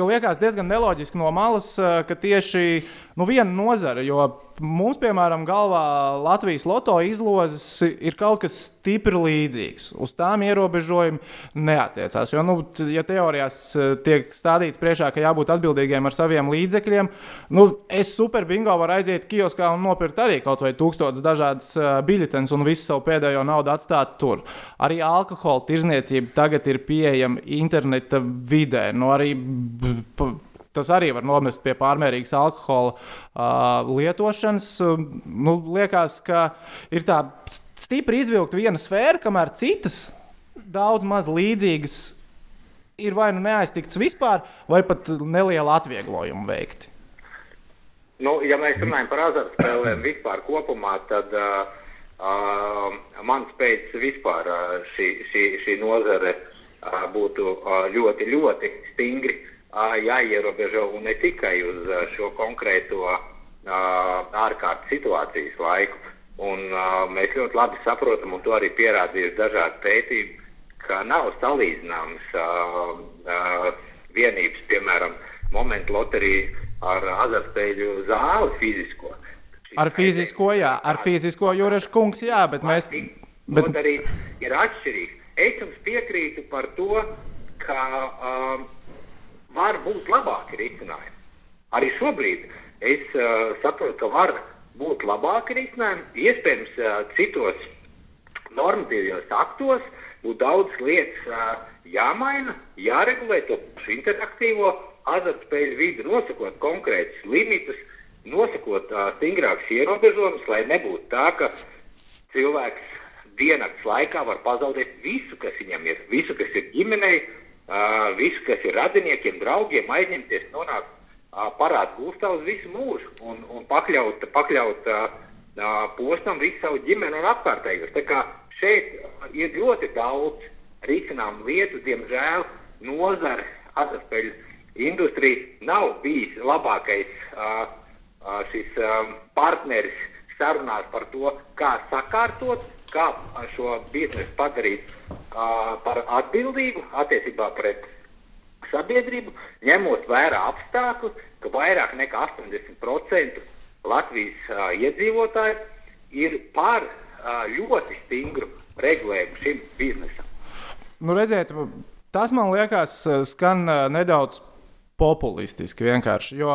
ka liekas diezgan neloģiski no malas, ā, ka tieši nu, viena nozara, jo mums, piemēram, galvā Latvijas loto izlozes ir kaut kas stipri līdzīgs. Uz tām ierobežojumi neatiecās. Jo, nu, ja teorijās ā, tiek stādīts priekšā, ka jābūt atbildīgiem ar saviem līdzekļiem, nu, es super bingo varu aiziet kioskā un nopirkt arī kaut vai tūkstotis dažādas ā, biļetes un visu savu pēdējo naudu atstāt tur. Arī alkohola tirzniecība tagad ir pieejama interneta vidē. Nu, arī, Tas arī var novest pie pārmērīgas alkohola uh, lietošanas. Nu, liekas, ka ir tā st- stipri izvilkt viena sfēra, kamēr citas daudz maz līdzīgas ir vai nu neaiztikts vispār, vai pat neliela atvieglojuma veikti. Nu, ja mēs runājam par azartspēlēm vispār kopumā, tad uh, uh, mans pēc vispār uh, šī, šī, šī nozare uh, būtu uh, ļoti, ļoti stingri jāierobežo un ne tikai uz šo konkrēto ārkārtas situācijas laiku. Un, mēs ļoti labi saprotam, un to arī pierādījuši dažādi pētījumi, ka nav salīdzināms uh, vienības, piemēram, momentu loterija ar azartspēļu zāli fizisko. Ar fizisko, jā, ar fizisko jūrašu kungs, jā, bet mēs. Bet... arī ir atšķirīgi. Es jums piekrītu par to, ka um, var būt labāki risinājumi. Arī šobrīd es uh, saprotu, ka var būt labāki risinājumi. Iespējams, uh, citos normatīvos aktos būtu daudz lietas uh, jāmaina, jāregulē to interaktīvo azartspēļu vidi, nosakot konkrētus limitus, nosakot uh, stingrākus ierobežojumus, lai nebūtu tā, ka cilvēks diennakts laikā var pazaudēt visu, kas viņam ir, visu, kas ir ģimenei, uh, visu, kas ir radiniekiem, draugiem, aizņemties, nonākt uh, parādu gūstā uz visu mūžu un, un pakļaut, pakļaut uh, postam visu savu ģimeni un apkārtējos. Tā kā šeit ir ļoti daudz risināmu lietu, diemžēl nozare, azartspēļu industrija nav bijis labākais šis partneris sarunās par to, kā sakārtot, kā šo biznesu padarīt uh, par atbildīgu attiecībā pret sabiedrību, ņemot vērā apstākļus, ka vairāk nekā 80% Latvijas uh, iedzīvotāju ir par uh, ļoti stingru regulējumu šim biznesam. Nu, redziet, tas man liekas, skan nedaudz populistiski vienkārši. Jo,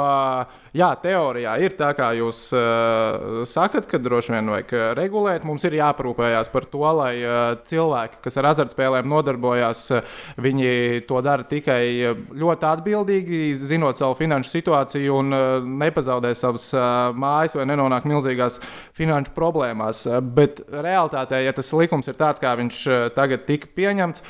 jā, teorijā ir tā, kā jūs uh, sakat, ka droši vien vajag regulēt. Mums ir jāparūpējās par to, lai uh, cilvēki, kas ar azartspēlēm nodarbojās, uh, viņi to dara tikai ļoti atbildīgi, zinot savu finanšu situāciju un uh, nepazaudē savas uh, mājas vai nenonāk milzīgās finanšu problēmās. Uh, bet realtātē, ja tas likums ir tāds, kā viņš uh, tagad tika pieņemts,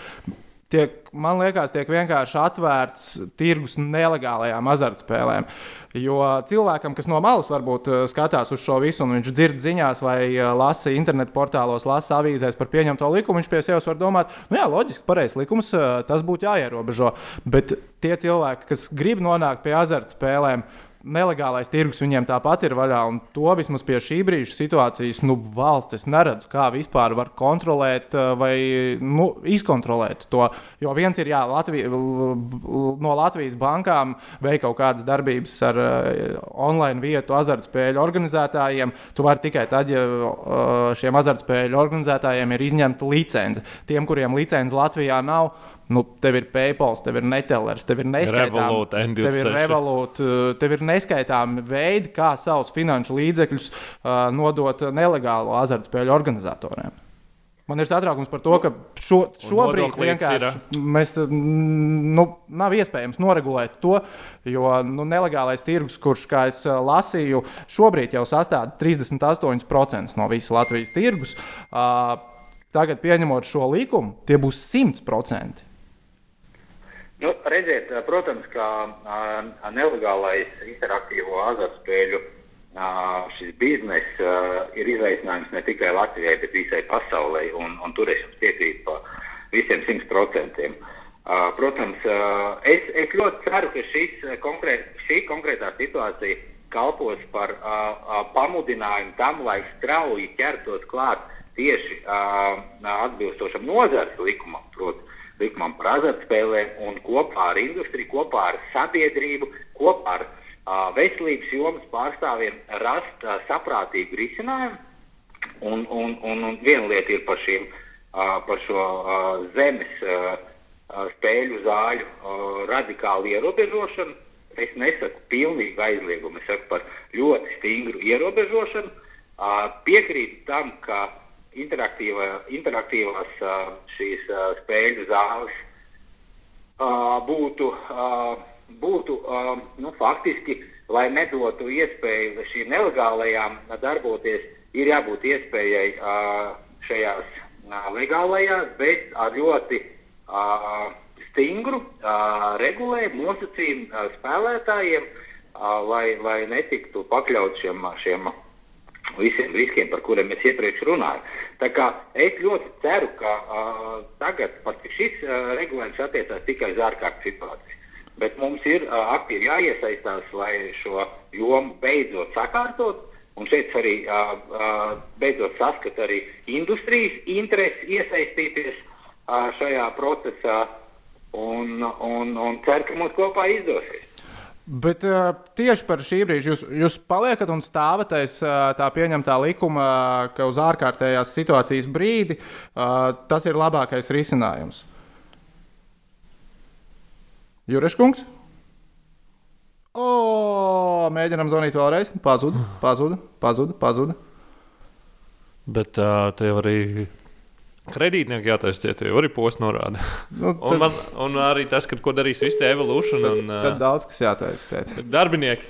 tiek, man liekas, tiek vienkārši atvērts tirgus nelegālajām azartspēlēm. Jo cilvēkam, kas no malas varbūt eh, skatās uz šo visu, un viņš dzird ziņās vai eh, lasa internetu portālos, lasa avīzēs par pieņemto likumu, viņš pie sevis var domāt, nu jā, loģiski, pareizs likums, eh, tas būtu jāierobežo. Bet tie cilvēki, kas grib nonākt pie azartspēlēm, nelegālais tirgus viņiem tāpat ir vaļā. Un to vismaz pie šī brīža situācijas nu, valsts es neredzu, kā vispār var kontrolēt eh, vai nu, izkontrolēt to. Jo viens ir, jā, Latvija, no Latvijas bankām veikt kaut kādas darbības ar uh, online vietu azartspēļu organizētājiem. Tu vari tikai tad, ja uh, šiem azartspēļu organizētājiem ir izņemta licence. Tiem, kuriem licence Latvijā nav, Nu, tev ir PayPal, tev ir Netellers, tev ir neskaitāmi, tev ir Revolut, tev ir neskaitāmi veidi, kā savus finanšu līdzekļus uh, nodot nelegālo azartspēļu organizatoriem. Man ir satraukums par to, ka šo, šobrīd vienkārši mēs, nu, nav iespējams noregulēt to, jo nu, nelegālais tirgus, kurš, kā es lasīju, šobrīd jau sastāv 38% no visas Latvijas tirgus. Uh, tagad, pieņemot šo likumu, tie būs 100%. Nu, redziet, protams, ka uh, nelegālais interaktīvo azartspēļu šis bizness ir izaicinājums ne tikai Latvijai, bet visai pasaulē. Un, un tur es jums piekrītu par visiem simt procentiem. Protams, uh, es, es ļoti ceru, ka šis, konkrēt, šī konkrētā situācija kalpos par uh, uh, pamudinājumu tam, lai strauji ķertos klāt tieši uh, atbilstošam nozares likumam. Proti, likumam par azartspēlēm un kopā ar industriju, kopā ar sabiedrību, kopā ar uh, veselības jomas pārstāvjiem rast uh, saprātīgu risinājumu. Un, un, un, un viena lieta ir par, šiem, uh, par šo uh, zemes uh, spēļu zāļu uh, radikālu ierobežošanu. Es nesaku pilnīgi aizliegumu, es saku par ļoti stingru ierobežošanu. Uh, piekrītu tam, ka uh, interaktīvās šīs spēļu zāles būtu, būtu nu, faktiski, lai nedotu iespēju šīm nelegālajām darboties, ir jābūt iespējai šajās legālajās, bet ar ļoti stingru regulējumu nosacījumu spēlētājiem, lai, lai netiktu pakļaut šiem, šiem visiem riskiem, par kuriem es iepriekš runāju. Tā kā es ļoti ceru, ka uh, tagad šis uh, regulējums attiecās tikai uz ārkārtas situāciju. Bet mums ir uh, aktīvi jāiesaistās, lai šo jomu beidzot sakārtot. Un šeit arī uh, uh, beidzot saskat arī industrijas interesi iesaistīties uh, šajā procesā un, un, un ceru, ka mums kopā izdosies. Bet uh, tieši par šī brīža jūs, jūs paliekat un stāvat aiz uh, tā pieņemtā likuma, ka uz ārkārtējās situācijas brīdi uh, tas ir labākais risinājums. Jureškungs? O, mēģinām zvanīt vēlreiz. Pazuda, pazuda, pazuda. pazuda. Bet uh, te jau arī Kredītnieki jātaisa cietā, jau arī posms norāda. Nu, un, man, un arī tas, ka, ko darīs visi tie evolution tad, un tad daudz kas jātaisa cietā. darbinieki.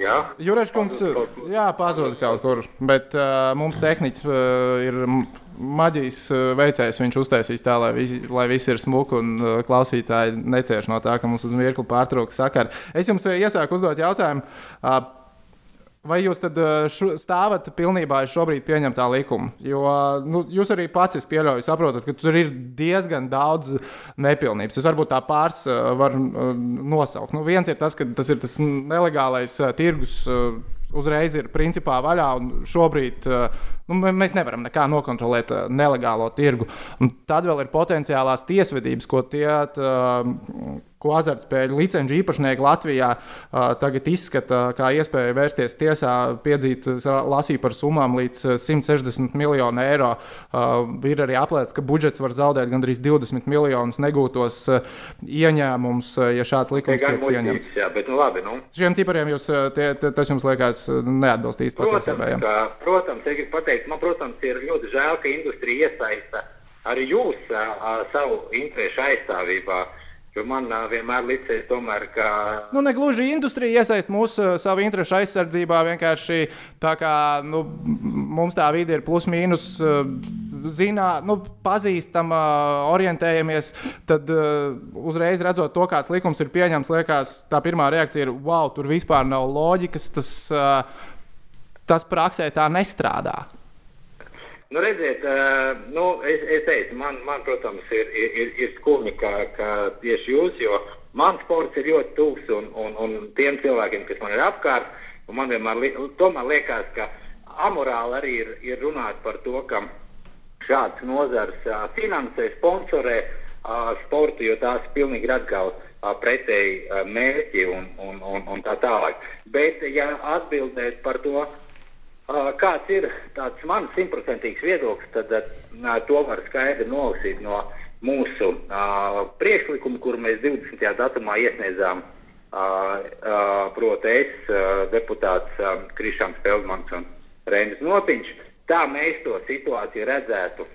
Jā, Jureškungs, jā, pazuda kaut kur, bet uh, mums tehniķis uh, ir maģijas uh, veicējs. Viņš uztaisīs tā, lai, visi, lai viss ir smuki un uh, klausītāji necieš no tā, ka mums uz mirkli pārtrūks sakara. Es jums uh, iesāku uzdot jautājumu. Uh, Vai jūs tad šu, stāvat pilnībā aiz šobrīd pieņemtā likuma? Jo nu, jūs arī pats pieļaujat, saprotat, ka tur ir diezgan daudz nepilnības. Es varbūt tā pāris varu nosaukt. Nu, viens ir tas, ka tas ir tas nelegālais tirgus uzreiz ir principā vaļā. Šobrīd nu, mēs nevaram nekā nokontrolēt nelegālo tirgu. Un tad vēl ir potenciālās tiesvedības, ko tie. Ko azartspēļu licenču īpašnieki Latvijā uh, tagad izskata kā iespēju vērsties tiesā, piedzīt, lasīju par summām līdz 160 miljonu eiro. Uh, ir arī aplēsts, ka budžets var zaudēt gandrīz 20 miljonus negūtos uh, ieņēmumus, ja šāds likums tiek pieņemts. Jā, bet nu labi. Nu. Šiem cipariem jūs, tie, tie, tas jums liekas neatbilst īsti patiesībai. Protams, gribu pateikt, man, protams, ir ļoti žēl, ka industrija iesaista arī jūs uh, savu interesu aizstāvībā. Uh, man vienmēr licies, tomēr, ka. Nu, ne gluži industrija iesaist mūsu uh, savu interesu aizsardzībā. Vienkārši tā kā nu, mums tā vide ir plus mīnus. Uh, Zinā, nu, pazīstama, orientējamies, tad uh, uzreiz redzot to, kāds likums ir pieņemts, liekas, tā pirmā reakcija ir, wow, tur vispār nav loģikas, tas, uh, tas praksē tā nestrādā. Nu, redziet, uh, nu, es, es teicu, man, man protams, ir, ir, ir skumji, ka, ka tieši jūs, jo man sports ir ļoti tūs un, un, un tiem cilvēkiem, kas man ir apkārt, man vienmēr li, tomēr liekas, ka amorāli arī ir, ir runāt par to, ka šāds nozars uh, finansē, sponsorē uh, sportu, jo tās pilnīgi atkal pretēji mērķi un, un, un, un tā tālāk. Bet, ja atbildēt par to, Kāds ir tāds mans simtprocentīgs viedoklis, tad to var skaidri nolasīt no mūsu priekšlikuma, kuru mēs 20. datumā iesniedzām. Proti, es, deputāts Krišāns Feldmans un Reinis Nopiņš. Tā mēs to situāciju redzētu.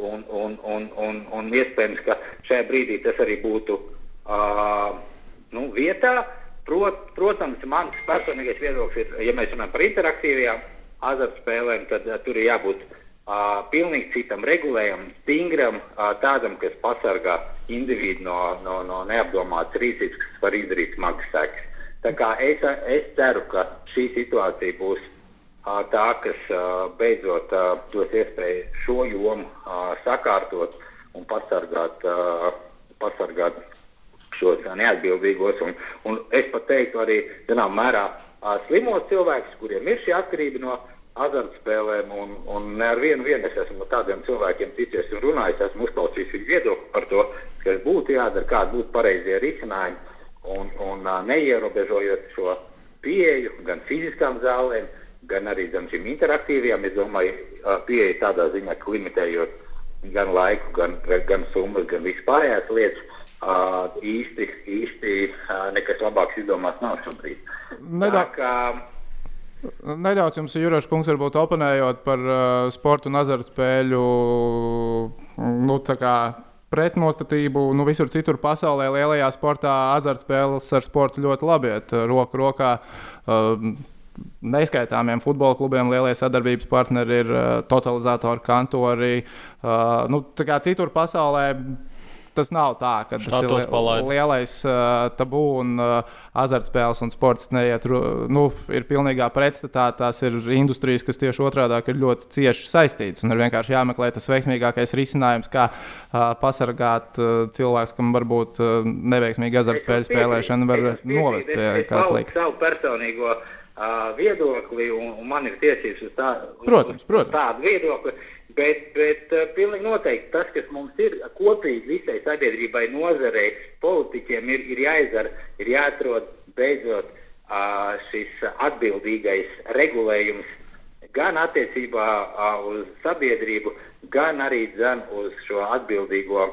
Un, un, un, un, un iespējams, ka šajā brīdī tas arī būtu uh, nu, vietā. Prot, protams, mans personīgais viedoklis ir, ja mēs runājam par interaktīvajām azartspēlēm, tad uh, tur ir jābūt uh, pilnīgi citam regulējumam, stingram, uh, tādam, kas pasargā individu no, no, no neapdomātas rīcības, kas var izdarīt smagas sekas. Tā kā es, es ceru, ka šī situācija būs uh, tā, kas uh, beidzot uh, dos iespēju šo jomu uh, sakārtot un pasargāt, uh, pasargāt šos neatbildīgos, un, un es pat teiktu arī, zinām, mērā slimos cilvēkus, kuriem ir šī atkarība no azartspēlēm, un, un ar vienu vienu es esmu no tādiem cilvēkiem ticies un runājis, esmu uzklausījis viņu viedokli par to, kas būtu jādara, kādi būtu pareizie risinājumi, un, un neierobežojot šo pieeju gan fiziskām zālēm, gan arī gan šīm interaktīvajām, es domāju, pieeja tādā ziņā, ka limitējot gan laiku, gan, gan summas, gan vispārējās lietas, īsti, īsti nekas labāks izdomāts nav šobrīd. Nedaudz, nedaudz jums, Jurošs kungs, varbūt oponējot par uh, sportu un azartspēļu nu, pretnostatību. Nu, visur citur pasaulē lielajā sportā azartspēles ar sportu ļoti labi iet roku rokā. Uh, Neskaitāmiem futbola klubiem lielie sadarbības partneri ir uh, totalizatori, kantori. Uh, nu, citur pasaulē tas nav tā, ka tas Šādos ir palaid. li lielais uh, tabū un uh, azartspēles un sports neiet, nu, ir pilnīgā pretstatā. Tās ir industrijas, kas tieši otrādi ir ļoti cieši saistītas. Un ir vienkārši jāmeklē tas veiksmīgākais risinājums, kā uh, pasargāt uh, cilvēku, kam varbūt uh, neveiksmīga azartspēļu spēlēšana var novest es- pie kā slikta. Personīgo uh, viedokli, un, un man ir tiesības uz, tā, uz, Protams, uz protams. tādu viedokli. Bet, bet uh, pilnīgi noteikti tas, kas mums ir kopīgi visai sabiedrībai, nozarei, politiķiem, ir, ir jāizdara, ir jāatrod beidzot šis atbildīgais regulējums gan attiecībā uz sabiedrību, gan arī dzen uz šo atbildīgo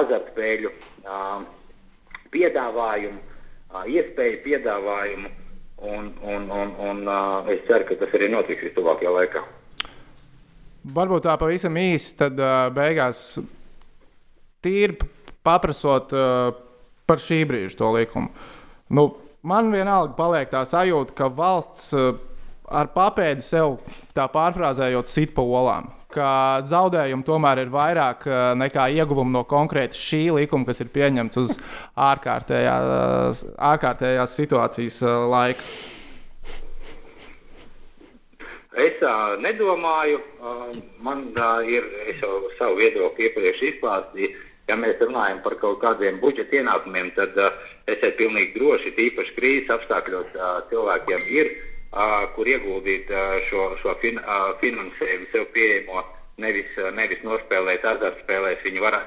azartspēļu piedāvājumu, iespēju piedāvājumu. Un, un, un, un es ceru, ka tas arī notiks vistuvākajā laikā. Varbūt tā pavisam īsi, tad uh, beigās tīri paprasot uh, par šī brīža to likumu. Nu, man vienalga paliek tā sajūta, ka valsts uh, ar papēdi sev tā pārfrāzējot sit pa olām. Ka zaudējumi tomēr ir vairāk uh, nekā ieguvumi no konkrēta šī likuma, kas ir pieņemts uz ārkārtējās, ārkārtējās situācijas uh, laika. Es uh, nedomāju, man ir, es jau savu viedokli iepriekš izklāstīju. Ja mēs runājam par kaut kādiem budžeta ienākumiem, tad esiet pilnīgi droši, tīpaši krīzes apstākļos cilvēkiem ir, kur ieguldīt šo, šo fin, finansējumu sev pieejamo, nevis, nevis nospēlēt azartspēlēs. Viņi var,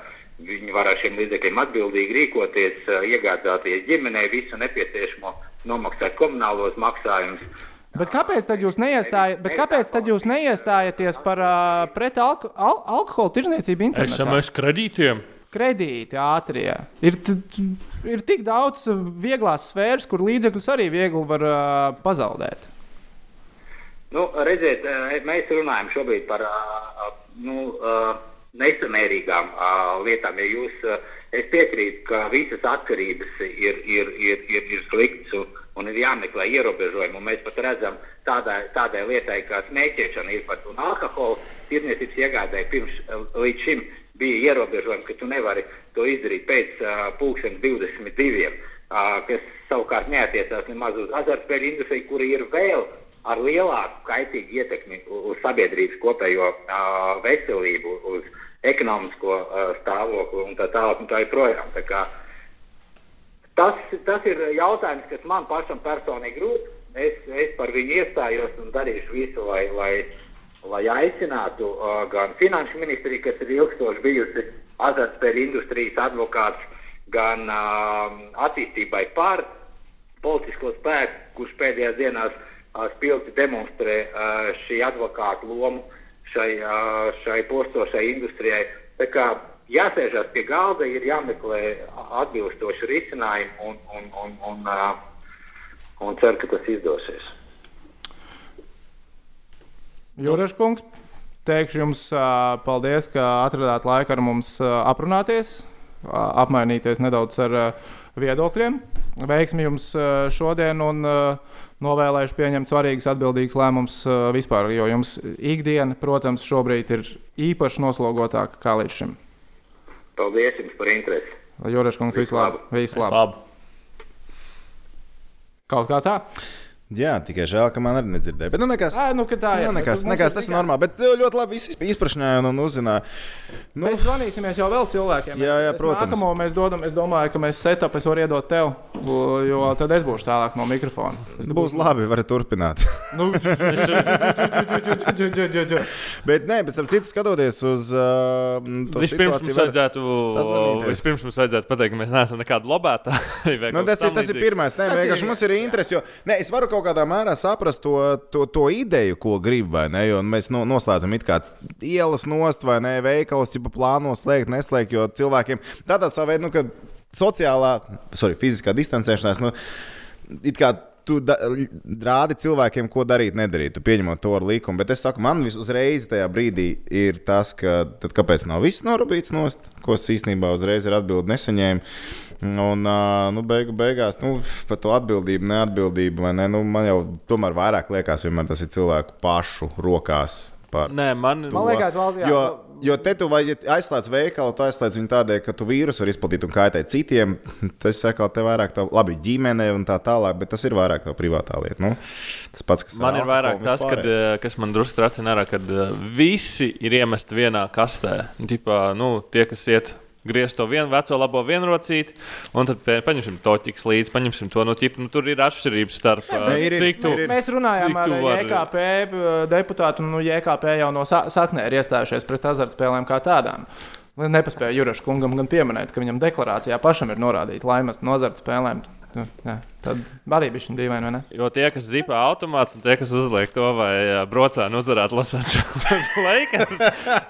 viņi var ar šiem līdzekļiem atbildīgi rīkoties, iegādāties ģimenei visu nepieciešamo, nomaksāt komunālos maksājumus. Bet kāpēc tad jūs neiestājat, bet kāpēc tad jūs neiestājaties par uh, pret alko, al, alkohola tirdzniecību internetā? SMS kredītiem. Kredīti ātrie. Ir, ir tik daudz uh, vieglās sfēras, kur līdzekļus arī viegli var uh, pazaudēt. Nu, redziet, mēs runājam šobrīd par ā, nu, ā, nesamērīgām ā, lietām. Ja jūs, ā, es piekrītu, ka visas atkarības ir, ir, ir, ir, ir sliktas un, ir jāmeklē ierobežojumi. Un Mēs pat redzam, tādai, tādai lietai kā smēķēšana ir pat un alkohola tirniecības iegādēji pirms līdz šim bija ierobežojumi, ka tu nevari to izdarīt pēc uh, pulksten 22, uh, kas savukārt neatiecās nemaz uz azartspēļu industriju, kura ir vēl ar lielāku kaitīgu ietekmi uz sabiedrības kopējo uh, veselību, uz ekonomisko uh, stāvokli un tā tālāk un tā joprojām. Tā kā Tas, tas ir jautājums, kas man pašam personīgi rūp. Es, es par viņu iestājos un darīšu visu, lai, lai, lai aicinātu uh, gan finanšu ministriju, kas ir ilgstoši bijusi azartspēļu industrijas advokāts, gan uh, attīstībai par politisko spēku, kurš pēdējās dienās uh, spilgti demonstrē uh, šī advokāta lomu šai, uh, šai postošai industrijai. Tā kā jāsēžās pie galda, ir jāmeklē atbilstoši risinājumi un, un, un, un, un ceru, ka tas izdosies. Jūrašs kungs, teikšu jums paldies, ka atradāt laiku ar mums aprunāties, apmainīties nedaudz ar viedokļiem. Veiksmi jums šodien un novēlēšu pieņemt svarīgus, atbildīgus lēmumus vispār, jo jums ikdiena, protams, šobrīd ir īpaši noslogotāka kā līdz šim. Paldies jums par interesi! Kungs, visu labu! Visu labu. Labi. Kaut kā tā. Jā, tikai žēl, ka man arī nedzirdēja. Bet, nu, nekas. Ā, nu, tā ir. Nu, nekas, nekas, tas ir normāli. Bet uh, ļoti labi viss izprašņāja un, un uzzināja. Nu, Mēs zvanīsimies jau vēl cilvēkiem. Jā, jā, Es protams. Nākamo mēs dodam, es domāju, ka mēs setup es varu iedot tev, jo tad es būšu tālāk no mikrofona. Es būs labi, varat turpināt. Nu, Bet, nē, bet, starp citu, skatoties uz uh, to Vispirms situāciju, mums, vajadzētu, vispirms mums vajadzētu pateikt, ka mēs neesam nekādi lobētāji. Nu, tas, ir, tas ir pirmais. Nē, Tas vienkārši mums ir interesi. Jo, nē, es varu kaut kādā mērā saprast to, to, to ideju, ko gribu. vai ne, jo Mēs no, noslēdzam it kādas ielas nost vai ne, veikalas, ja plāno slēgt, neslēgt. Jo cilvēkiem tādā savā veidā, nu, kad sociālā, sorry, fiziskā distancēšanās, nu, it kā tu da, rādi cilvēkiem, ko darīt, nedarīt. Tu pieņemot to ar likumu. Bet es saku, man uzreiz tajā brīdī ir tas, ka tad kāpēc nav viss norūpīts nost, ko es īstenībā uzreiz ar atbildi nesaņēmu. Un, nu, beigu, beigās, nu, par to atbildību, neatbildību, vai ne, nu, man jau tomēr vairāk liekas, vienmēr tas ir cilvēku pašu rokās. Par. Nē, man, Man liekas, valsts, jā, Jo, Jo te tu vai ja aizslēdz veikalu, tu aizslēdz viņu tādēļ, ka tu vīrusu var izplatīt un kaitēt citiem. Tas atkal te vairāk tā, labi, ģimene un tā tālāk, bet tas ir vairāk tā privātā lieta. Nu, tas pats, kas Man ir vairāk tas, kad, kas man drusku tracina ārā, kad visi ir iemesti vienā kastē. Tipā, nu, tie, kas iet. Griezt to vienu veco labo vienrocīti, un tad paņemsim to ķiks līdzi, paņemsim to. Nu, ķip, nu, tur ir atšķirības starp ne, ir, ir, cik tu ir, ir. Mēs runājām ar JKP deputātu, un nu, JKP jau no sa- saknē ir iestājušies pret azartspēlēm kā tādām. Nepaspēja Juraša kungam gan pieminēt, ka viņam deklarācijā pašam ir norādīta laimes no azartspēlēm. Nu, tad arī bija šī dīvaina, vai ne? Jo tie, kas zipā automāts, un tie, kas uzliek to vai brocēnu uzvarēt Losandželos Lakers,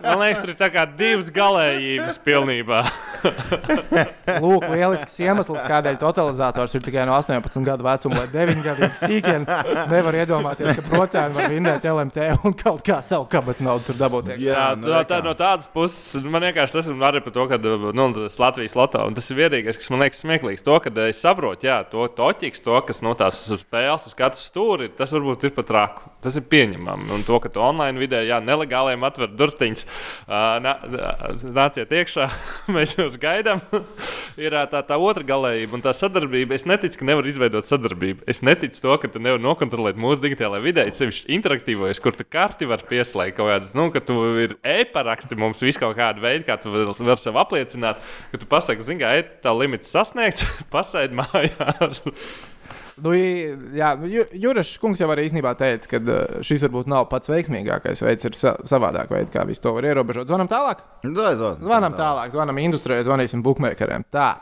man liekas, tur ir tā kā divas galējības pilnībā. Lūk, lielisks iemesls, kādēļ totalizators ir tikai no 18 gadu vecuma, lai 9 gadu sīkiem nevar iedomāties, ka procēni var vinnēt LMT un kaut kā savu kabatas naudu tur dabūt. Jā, Jā, tā, nu, tā, no tādas puses man vienkārši tas ir arī par to, ka nu, tas Latvijas loto. Un tas ir vienīgais, kas man liekas smieklīgs. To, ka es saprotu, jā, to toķis, to, kas no tās spēles uz katru stūri, tas varbūt ir pat raku. Tas ir pieņemami. Un to, ka tu online vidē, jā, nelegāliem atver durtiņus, nāciet iekšā, mēs jūs gaidām. ir tā, tā otra galējība un tā sadarbība. Es neticu, ka nevar izveidot sadarbību. Es neticu to, ka tu nevari nokontrolēt mūsu digitālajā vidē, sevišķi interaktīvojas, kur tu karti var pieslēgt kaut kādas, nu, ka tu ir e-paraksti mums vis kaut kādu veidu, kā tu vari var sev apliecināt, ka tu pasaki, zini, ka e-tā limits sasniegts, pasēdi mājās. Nu, jā, Juris Kungs jau arī īstenībā teica, ka uh, šis varbūt nav pats veiksmīgākais veids, ir sa savādāk veids, kā visu to var ierobežot. Zvanam tālāk. Nu, dai, zvan, Zvanam tālāk, zvanam industrijai, zvanīsim bookmakeriem. Tā.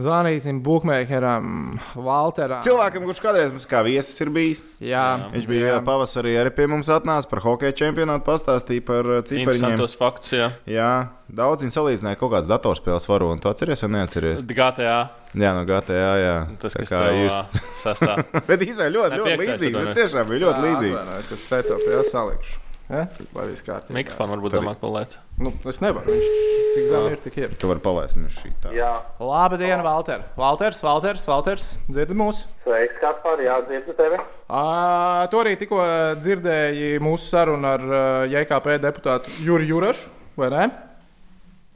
Zvanīsim bookmakeram, Walteram. Cilvēkam, kurš kādreiz mums kā viesis ir bijis, Jā, viņš bija jā. pavasarī arī pie mums atnācis par hokeja čempionātu, pastāstīja par uh, cipariņiem. Interesantos faktus, jā. Jā, daudz viņi salīdzināja kaut kādas datorspēles varu, un tu atceries vai neatceries? GTA. Jā, no GTA, jā. Tas, Tā kas kā jūs. sastāv. Bet īstenībā ļoti, Ne, ļoti līdzīgs. Tiešām bija ļoti līdzīgs. Es esmu setop, jā, salikšu. Ja? Lai viss kārtībā. Mikrofonu varbūt Tur- domāt, paliec. Nu, es nevaru. Viņš cik zem ir, tik ir. Tu vari palaist viņu šī tā. Jā, Labdien, Valter. Valters, Valters, Valters. Dzirdi mūs? sveiks, Kaspar, jā, dzirdu tevi. Uh, tu arī tikko dzirdēji mūsu sarunu ar uh, JKP deputātu Juri Jurašu, vai ne?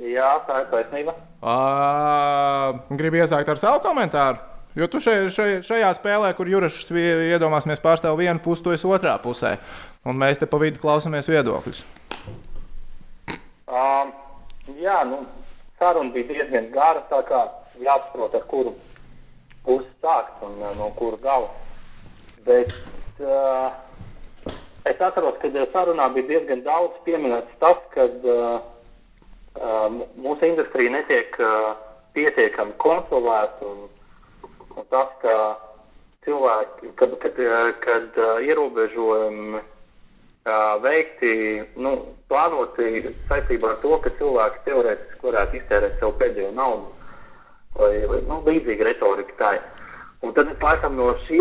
Jā, tā ir taisnība. Uh, gribu iesākt ar savu komentāru. Jo tu šai, šai, šajā spēlē, kur Jurašs iedomāsimies pārstāv vienu pusi, tu esi otrā pusē. Un mēs te pa vidu klausāmies viedokļus. Um, jā, nu, saruna bija diezgan gara, tā kā jāsaprot, ar kuru pusi sākt un uh, no kura gala. Bet uh, es atceros, ka uh, sarunā bija diezgan daudz pieminēts tas, ka uh, mūsu industrija netiek uh, pietiekami kontrolēta un, un tas, ka cilvēki, kad, kad, uh, kad uh, ierobežojumi ā, veikti, nu, plānoti saistībā ar to, ka cilvēki teorētiski varētu iztērēt sev pēdējo naudu. Vai, vai nu, līdzīga retorika tā ir. Un tad laikam no šī,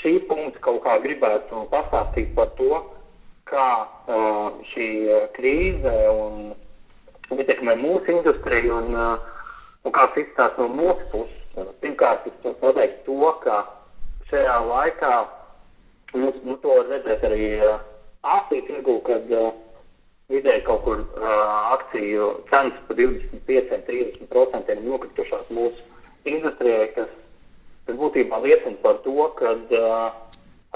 šī punkta kaut kā gribētu pastāstīt par to, kā uh, šī krīze un ietekmē mūsu industriju un, uh, un kā tas izskatās no mūsu puses. Pirmkārt, es varu pateikt to, ka šajā laikā Mums, nu, to var redzēt arī uh, akciju tirgu, kad uh, vidēji kaut kur uh, akciju cenas par 25-30% ir nokritušās mūsu industrijai, kas, kas būtībā liecina par to, ka uh,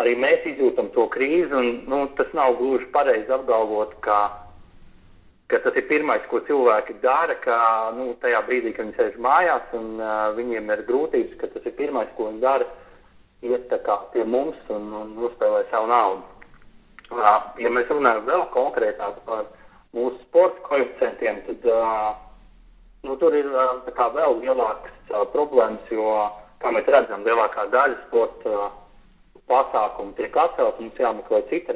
arī mēs izjūtam to krīzi. Un, nu, tas nav gluži pareizi apgalvot, ka, ka tas ir pirmais, ko cilvēki dara, ka nu, tajā brīdī, kad viņi sēž mājās un uh, viņiem ir grūtības, ka tas ir pirmais, ko viņi dara iet pie mums un, un uzspēlē savu naudu. Ja mēs runājam vēl konkrētāk par mūsu sporta koeficientiem, tad nu, tur ir vēl lielākas problēmas, jo, kā mēs redzam, lielākā daļa sporta pasākumu tiek atcelt, mums jāmeklē cita,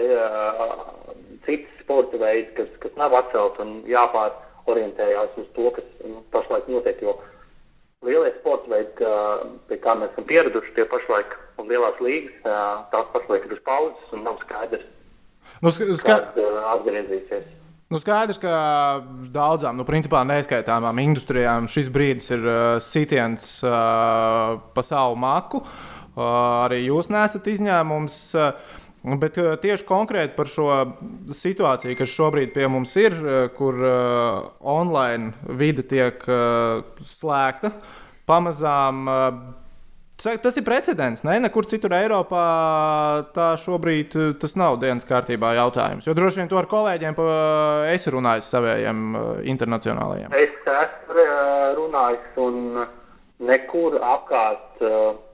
citas sporta veidi, kas, kas nav atcelt un jāpārorientējās uz to, kas nu, pašlaik notiek. Jo lielie sporta veidi, pie kā mēs esam pieraduši, tie pašlaik un lielās līgas, tās pašlaik ir uz pauzes un nav skaidrs, Nu, ska, atgriezīsies. nu skaidrs, ka daudzām, nu, principā neskaitāmām industrijām šis brīdis ir uh, sitiens uh, pa savu maku. Uh, arī jūs nesat izņēmums. Uh, Bet uh, tieši konkrēti par šo situāciju, kas šobrīd pie mums ir, uh, kur uh, online vide tiek slēgta, pamazām. Tas ir precedents. Ne? Nekur citur Eiropā tā šobrīd tas nav dienas kārtībā jautājums. Jo droši vien to ar kolēģiem pa, esi runājis saviem internacionālajiem. Es esmu runājis, un nekur apkārt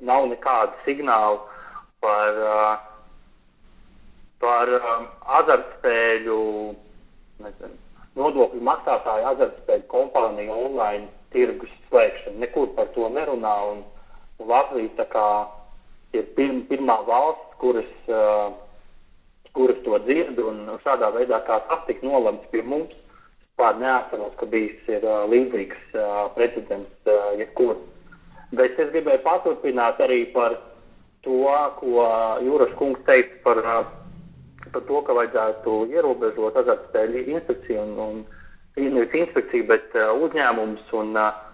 nav nekādu signālu par. Par azartspēļu, nezinu, nodokļu maksātāju azartspēļu kompāniju online tirgus slēgšanu. Nekur par to nerunā. Un, un Latvija kā, ir pirm, pirmā valsts, kuras, uh, kuras to dzird, un šādā veidā tas tika nolemts pie mums. Pār neatceros, ka bijis ir, uh, līdzīgs uh, precedents uh, jebkur. Bet es gribēju paturpināt arī par to, ko Jūras kungs teica par uh, par to, ka vajadzētu ierobežot azartspēļu inspekciju un, un nevis inspekciju, bet uh, uzņēmumus un, uh,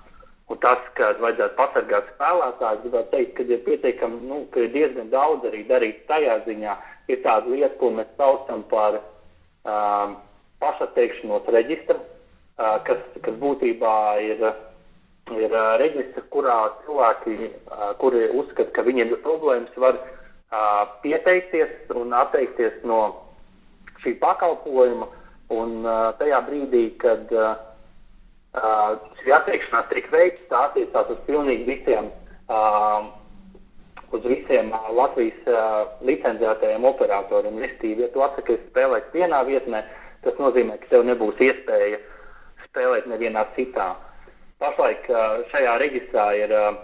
un tas, ka vajadzētu pasargāt spēlētājus. Gribētu teikt, ka ir pietiekami, nu, ka ir diezgan daudz arī darīt tajā ziņā. Ir tāda lieta, ko mēs saucam par uh, pašatteikšanos reģistru, uh, kas, kas būtībā ir, ir uh, reģistrs, kurā cilvēki, uh, kuri uzskata, ka viņiem ir problēmas, var uh, pieteikties un atteikties no šī pakalpojuma. Un tajā brīdī, kad šī atteikšanās tiek veikta, tā attiecās uz pilnīgi visiem, uz visiem Latvijas licencētajiem operatoriem. Restīvi, ja tu atsakies spēlēt vienā vietnē, tas nozīmē, ka tev nebūs iespēja spēlēt nevienā citā. Pašlaik šajā reģistrā ir uh,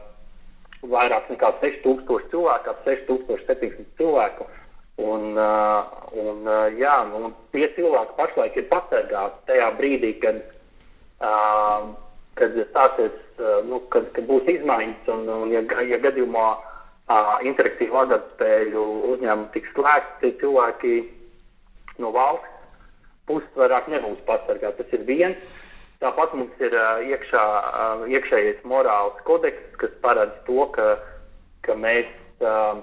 vairāk nekā 6000 cilvēku, ap 6700 cilvēku. Un, uh, un, uh, jā, un tie cilvēki pašlaik ir pasargāti tajā brīdī, kad, uh, kad stāsies, uh, nu, kad, kad būs izmaiņas, un, un ja, ja gadījumā uh, interaktīvu azartspēļu uzņēmumu tiks slēgti, cilvēki no valsts puses vairāk nebūs pasargāti. Tas ir viens. Tāpat mums ir uh, iekšā, uh, iekšējais morāls kodeks, kas paredz to, ka, ka mēs uh,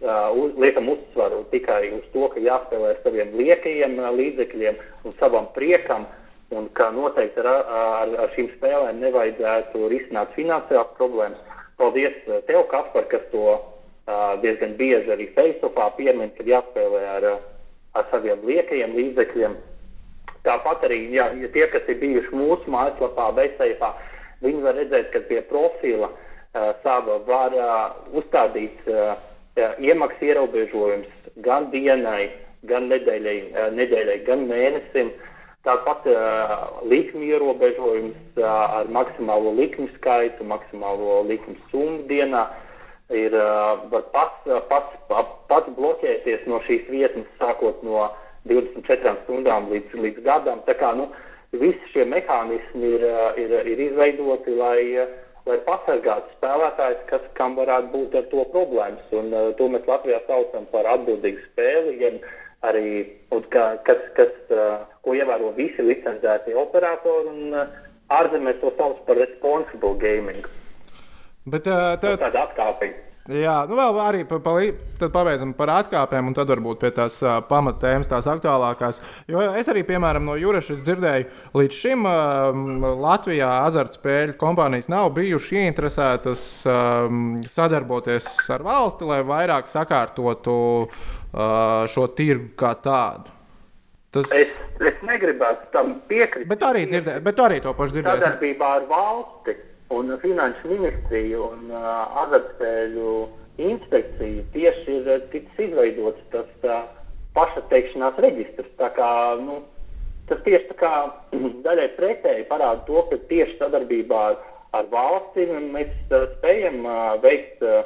uh, uz, liekam uzsvaru tikai uz to, ka jāspēlē ar saviem liekajiem uh, līdzekļiem un savam priekam, un ka noteikti ar, ar, ar šīm spēlēm nevajadzētu risināt finansiālas problēmas. Paldies tev, Kaspar, kas to uh, diezgan bieži arī Facebookā piemin, kad jāspēlē ar, ar saviem liekajiem līdzekļiem. Tāpat arī, ja, ja tie, kas ir bijuši mūsu mājaslapā, Beiseifā, viņi var redzēt, ka pie profila uh, sava var uh, uzstādīt uh, iemaksu ierobežojums gan dienai, gan nedēļai, uh, nedēļai gan mēnesim. Tāpat uh, likmi ierobežojums uh, ar maksimālo likmi skaitu, maksimālo likmi summu dienā. Ir, uh, pats, pats, pats bloķēties no šīs vietnes, sākot no uh, 24 stundām līdz, līdz gadam. Tā kā, nu, visi šie mehānismi ir, ir, ir izveidoti, lai, lai pasargātu spēlētājus, kas, kam varētu būt ar to problēmas. Un, uh, to mēs Latvijā saucam par atbildīgu spēli, ja arī, ka, kas, kas, uh, ko ievēro visi licencētie operatori, un uh, ārzemēs to sauc par responsible gaming. Bet, uh, tev... Tāda atkāpiņa. Jā, nu vēl arī pa, pa, tad pabeidzam par atkāpēm, un tad varbūt pie tās uh, pamattēmas, tās aktuālākās. Jo es arī, piemēram, no Jureša dzirdēju, līdz šim uh, Latvijā azartspēļu kompānijas nav bijušas ieinteresētas um, sadarboties ar valsti, lai vairāk sakārtotu uh, šo tirgu kā tādu. Tas... Es, es negribētu tam piekrist. Bet arī, dzirdē, bet arī to pašu dzirdēju. Sadarbībā ar valsti un Finanšu ministrija un uh, azartspēļu inspekcija tieši ir uh, ticis izveidots tas uh, pašatteikšanās reģistrs. Tā kā, nu, tas tieši tā kā daļai pretēji parāda to, ka tieši sadarbībā ar, ar valsti mēs uh, spējam uh, veikt uh,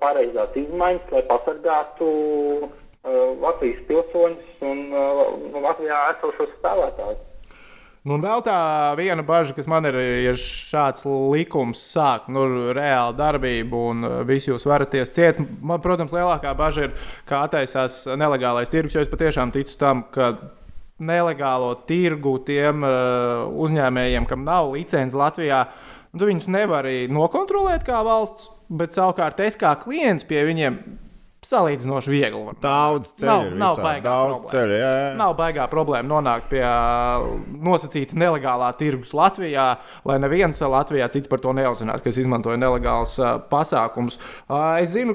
pareizās izmaiņas, lai pasargātu uh, Latvijas pilsoņus un uh, Latvijā esošos spēlētājus. Nu, vēl tā viena bažas, kas man ir, ja šāds likums sāk nu, reāli darbību un uh, visi jūs varaties ciet. Man, protams, lielākā bažas ir, kā attaisās nelegālais tirgus, jo es patiešām ticu tam, ka nelegālo tirgu tiem uh, uzņēmējiem, kam nav licences Latvijā, tu viņus nevari nokontrolēt kā valsts, bet savukārt es kā klients pie viņiem salīdzinoši viegli. var Daudz Nav- ceļu ir. nav visādi, baigā Daudz problēma. ceļu. Jā, jā. Nav baigā problēma nonākt pie nosacīta nelegālā tirgus Latvijā, lai neviens Latvijā cits par to neuzzinātu, kas izmantoja nelegālus pasākumus. Es zinu,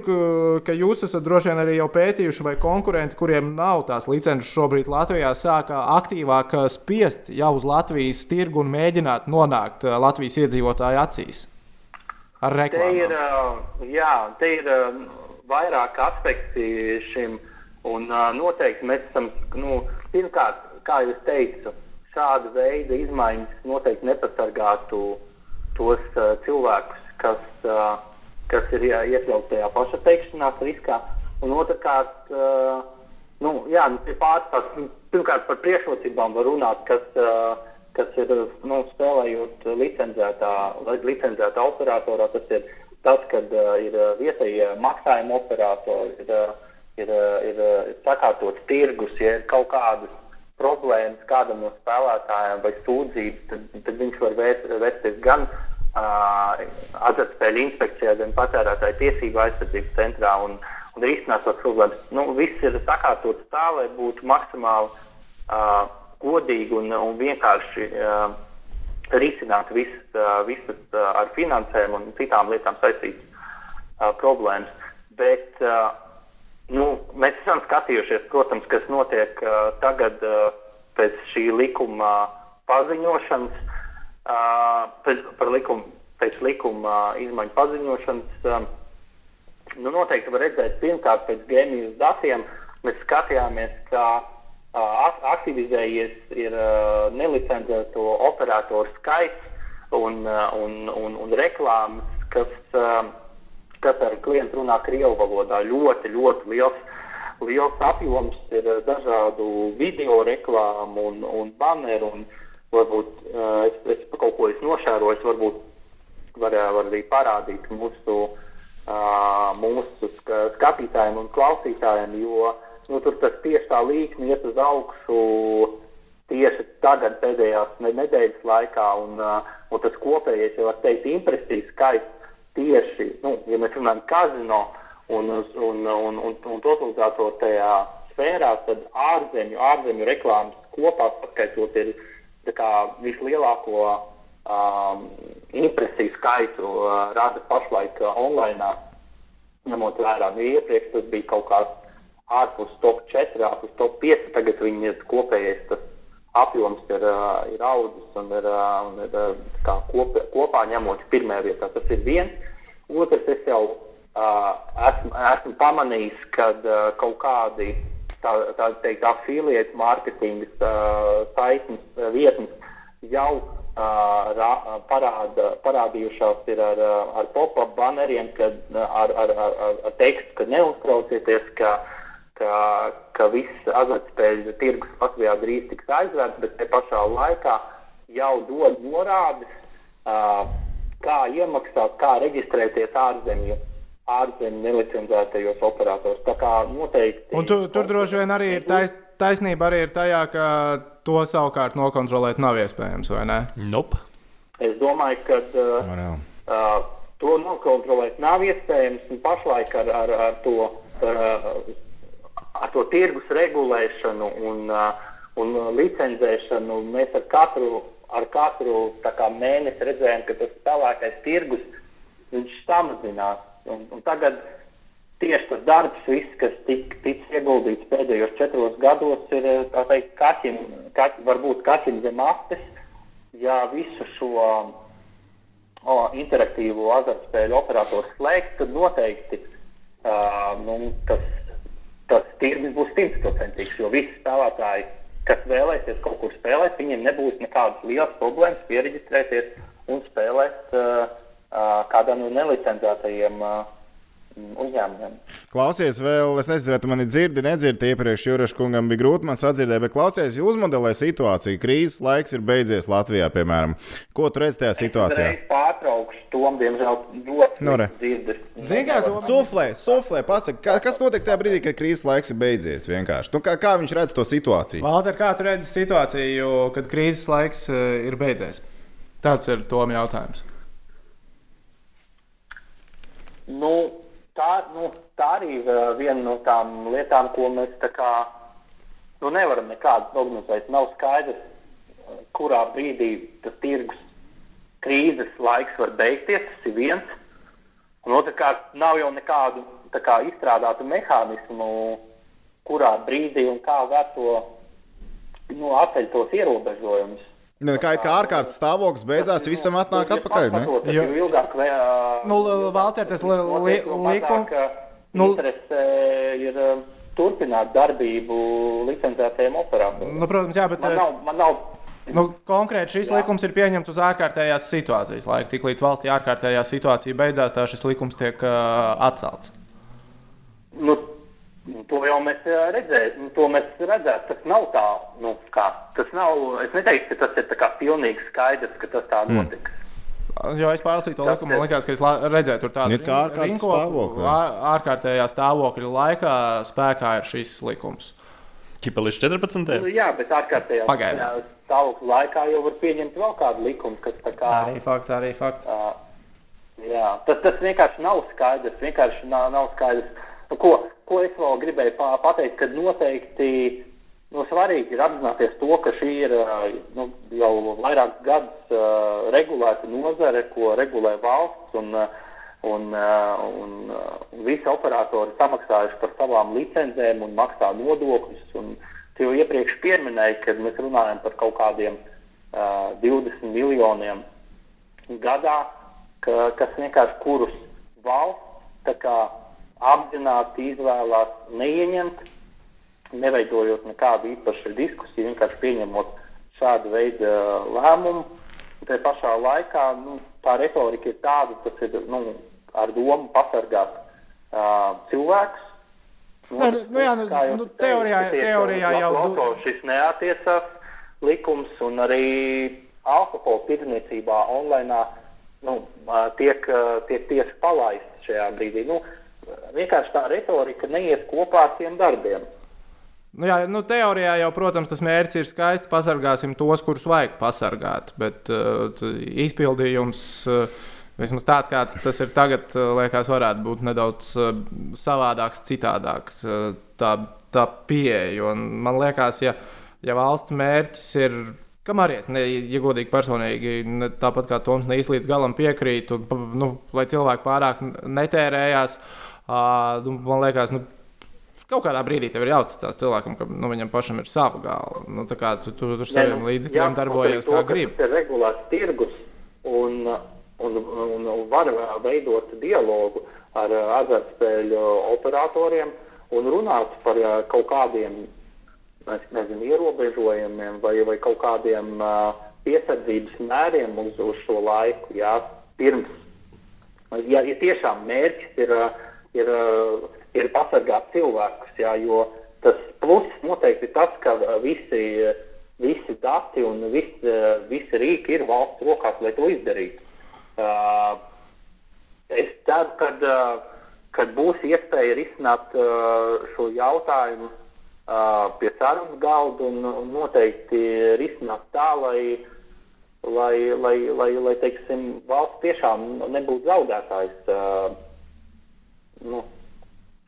ka, jūs esat droši vien arī jau pētījuši, vai konkurenti, kuriem nav tās licences šobrīd Latvijā, sāka aktīvāk spiest jau uz Latvijas tirgu un mēģināt nonākt Latvijas iedzīvotāju acīs. Ar Te ir, reklāmu. jā, te ir vairāk aspekti šim, un ā, noteikti mēs esam, nu, pirmkārt, kā jau teicu, šāda veida izmaiņas noteikti nepasargātu tos ā, cilvēkus, kas, ā, kas ir iekļauts tajā paša teikšanās riskā, un otrkārt, ā, nu, jā, nu, tās, nu, pirmkārt par priekšrocībām var runāt, kas, ā, kas ir nu, spēlējot licencētā, licencētā operatorā. Tas ir tas, kad uh, ir uh, vietējie maksājuma operatori, ir, uh, ir, uh, ir, ir sakārtots tirgus, ja ir kaut kādas problēmas kādam no spēlētājiem vai sūdzības, tad, tad viņš var vērt, vērsties gan uh, azartspēļu inspekcijā, gan patērētāju tiesību aizsardzības centrā un, un risināt tos problēmas. Nu, viss ir sakārtots tā, lai būtu maksimāli uh, godīgi un, un vienkārši uh, risināt visas, visas ar finansēm un citām lietām saistītas problēmas. Bet nu, mēs esam skatījušies, protams, kas notiek tagad pēc šī likuma paziņošanas, pēc, par likumu, pēc likuma izmaiņu paziņošanas. Nu, noteikti var redzēt, pirmkārt, pēc gēmijas datiem mēs skatījāmies, ka uh, aktivizējies ir uh, nelicencēto operatoru skaits un, uh, un, un, un reklāmas, kas, uh, kas ar klientu runā Krievu valodā. Ļoti, ļoti liels, liels apjoms ir uh, dažādu video reklāmu un, un baneru. Un varbūt uh, es, es kaut ko esmu nošērojis, varbūt var, uh, var arī parādīt mūsu, uh, mūsu ska- skatītājiem un klausītājiem, jo nu, tur tas tieši tā līkne iet uz augšu tieši tagad, pēdējās ne- nedēļas laikā, un, uh, un tas kopējais, jau var teikt, impresijas skaits tieši, nu, ja mēs runājam kazino un, un, un, un, un totalizatotajā sfērā, tad ārzemju, ārzemju reklāmas kopā paskaitot ir kā vislielāko um, impresiju skaitu uh, rada pašlaik uh, online. Ņemot vērā, nu, iepriekš tas bija kaut kāds ārpus top 4, ārpus top 5, tagad viņi ir kopējais tas apjoms ir, uh, ir audzis un ir, uh, un ir uh, kā kopā, ņemot pirmajā vietā. Tas ir viens. Otrs, es jau uh, esmu, esmu pamanījis, ka uh, kaut kādi tā, tā teikt, afiliēta mārketinga uh, saitnes uh, vietnes jau uh, ra, parāda, parādījušās ir ar, uh, ar pop-up baneriem, kad, uh, ar, ar, ar, ar, tekstu, ka neuztraucieties, ka, ka, ka viss azartspēļu tirgus Latvijā drīz tiks aizvērts, bet te pašā laikā jau dod norādes, uh, kā iemaksāt, kā reģistrēties ārzemju, ārzemju nelicenzētajos operatoros. Tā kā noteikti. Un tu, tur droši vien arī ir tais, taisnība arī ir tajā, ka to savukārt nokontrolēt nav iespējams, vai ne? Nope. Es domāju, ka uh, Reāli. uh, to nokontrolēt nav iespējams. un Pašlaik ar, ar, ar, to, uh, ar to tirgus regulēšanu un, uh, un licencēšanu mēs ar katru, ar katru kā, mēnesi redzējām, ka tas spēlētais tirgus samazinās. Un, un tagad tieši tas darbs, viss, kas tika tic ieguldīts pēdējos četros gados, ir tā teikt, kaķim, kaķim, varbūt kaķim zem astes, ja visu šo o, interaktīvo azartspēļu operatoru slēgt, tad noteikti uh, nu, tas, tas tirgus būs simtprocentīgs, jo visi spēlētāji, kas vēlēsies kaut kur spēlēt, viņiem nebūs nekādas lielas problēmas pieregistrēties un spēlēt uh, uh, kādā no nelicenzētajiem uh, uzņēmumiem. Klausies, vēl, es nezinu, vai tu mani dzirdi, nedzirdi. Iepriekš Jurašs kungam bija grūti man sadzirdēt, bet klausies, uzmodelē situāciju. Krīzes laiks ir beidzies Latvijā, piemēram. Ko tu redz tajā situācijā? Es pārtraukšu tom, diemžēl, ļoti Nu, re. dzirdes. Zini, kā to- Suflē, suflē, pasaka, kā- kas notiek tajā brīdī, kad krīzes laiks ir beidzies? Vienkārši. Nu, kā, kā viņš redz to situāciju? Valter, kā tu redzi situāciju, kad krīzes laiks eh, ir beidzies? Tāds ir Tom jautājums. Nu, tā, nu, tā arī uh, viena no tām lietām, ko mēs tā kā nu, nevaram nekādu prognozēt. Nav skaidrs, uh, kurā brīdī tas tirgus krīzes laiks var beigties. Tas ir viens. Un otrkārt, nav jau nekādu kā, izstrādātu mehānismu, kurā brīdī un kā var to nu, atceļ tos ierobežojumus. Ne, kā it kā ārkārtas stāvoklis beidzās, visam atnāk atpakaļ. Ne? Jo, ilgāk, Nu, Valter, tas li- li- likum- nu- nu, ir uh, turpināt darbību licencētajiem operatoriem. Nu, protams, jā, bet Man eh, nav, man nav nu, konkrēti šis Jā. likums ir pieņemts uz ārkārtējās situācijas laika. Tiklīdz valstī ārkārtējā situācija beidzās, tā šis likums tiek uh, atcelts. Nu, to jau mēs redzējām, to mēs redzējām. Tas nav tā, nu, kā. Tas nav, es neteiktu, ka tas ir tā kā pilnīgi skaidrs, ka tas tā notiks. Jo es pārlasīju to likumu, man liekas, ka es redzēju, tur tādu ārkārtas stāvoklis. Ārkārtējā stāvokļa laikā spēkā ir šis likums. Kipa līdz 14. Nu, jā, bet ārkārtējā stāvokļa laikā jau var pieņemt vēl kādu likumu, kas tā kā. Arī fakts, arī fakts. ā, jā, tas, tas vienkārši nav skaidrs. Vienkārši nav, nav skaidrs. Nu, ko, ko es vēl gribēju pa, pateikt, kad noteikti nu, svarīgi ir apzināties to, ka šī ir nu, jau vairākus gadus uh, regulēta nozare, ko regulē valsts. Un, un, un, un visi operatori samaksājuši par savām licencēm un maksā nodokļus. Un tu jau iepriekš pieminēji, kad mēs runājam par kaut kādiem uh, 20 miljoniem gadā, ka, kas vienkārši kurus valsts tā kā apzināti izvēlās neieņemt, neveidojot nekādu īpašu diskusiju, vienkārši pieņemot šādu veidu uh, lēmumu. Te pašā laikā nu, tā retorika ir tāda, tas ir nu, ar domu pasargāt uh, cilvēkus. Nē, nu- nu jā, nu, nu, teorijā- teorijā uz jau loto šis neatiecās likums un arī alkohola tirdzniecībā online nu, tiek, tiek tieši palaists šajā brīdī. Nu, vienkārši tā retorika neies kopā ar tiem darbiem. Nu, jā, nu, teorijā jau, protams, tas mērķis ir skaists. Pasargāsim tos, kurus vajag pasargāt. Bet uh, izpildījums, uh, vismaz tāds, kāds tas ir tagad, uh, liekas, varētu būt nedaudz uh, savādāks, citādāks. Uh, tā, tā pieeja. Un Man liekas, ja, ja valsts mērķis ir. Kam arī es, ne, ja godīgi, personīgi, ne, tāpat kā Toms, ne īsti līdz galam piekrītu, nu, lai cilvēki pārāk netērējās. Uh, nu, man liekas, nu, Kaut kādā brīdī tev ir jāuzticas cilvēkam, ka nu, viņam pašam ir sava galva. Nu, tā kā tu, tu, tu ar saviem līdzekļiem darbojies kā gribi. Tas ir regulēts tirgus un, un, un, un var veidot dialogu ar azartspēļu operatoriem un runāt par kaut kādiem nezinu, ierobežojumiem vai, vai kaut kādiem uh, piesardzības mēriem uz, uz šo laiku. Jā, pirms, ja, ja tiešām mērķis ir, ā, ir, ā, ir pasargāt cilvēkus, jā, jo tas pluss noteikti ir tas, ka ā, visi, visi dati un visi, ā, visi rīki ir valsts rokās, lai to izdarītu. Es ceru, ka kad būs iespēja risināt šo jautājumu pie sarunas galda un noteikti risināt tā, lai, lai, lai, lai, lai teiksim, valsts tiešām nebūtu zaudētājs uh, nu,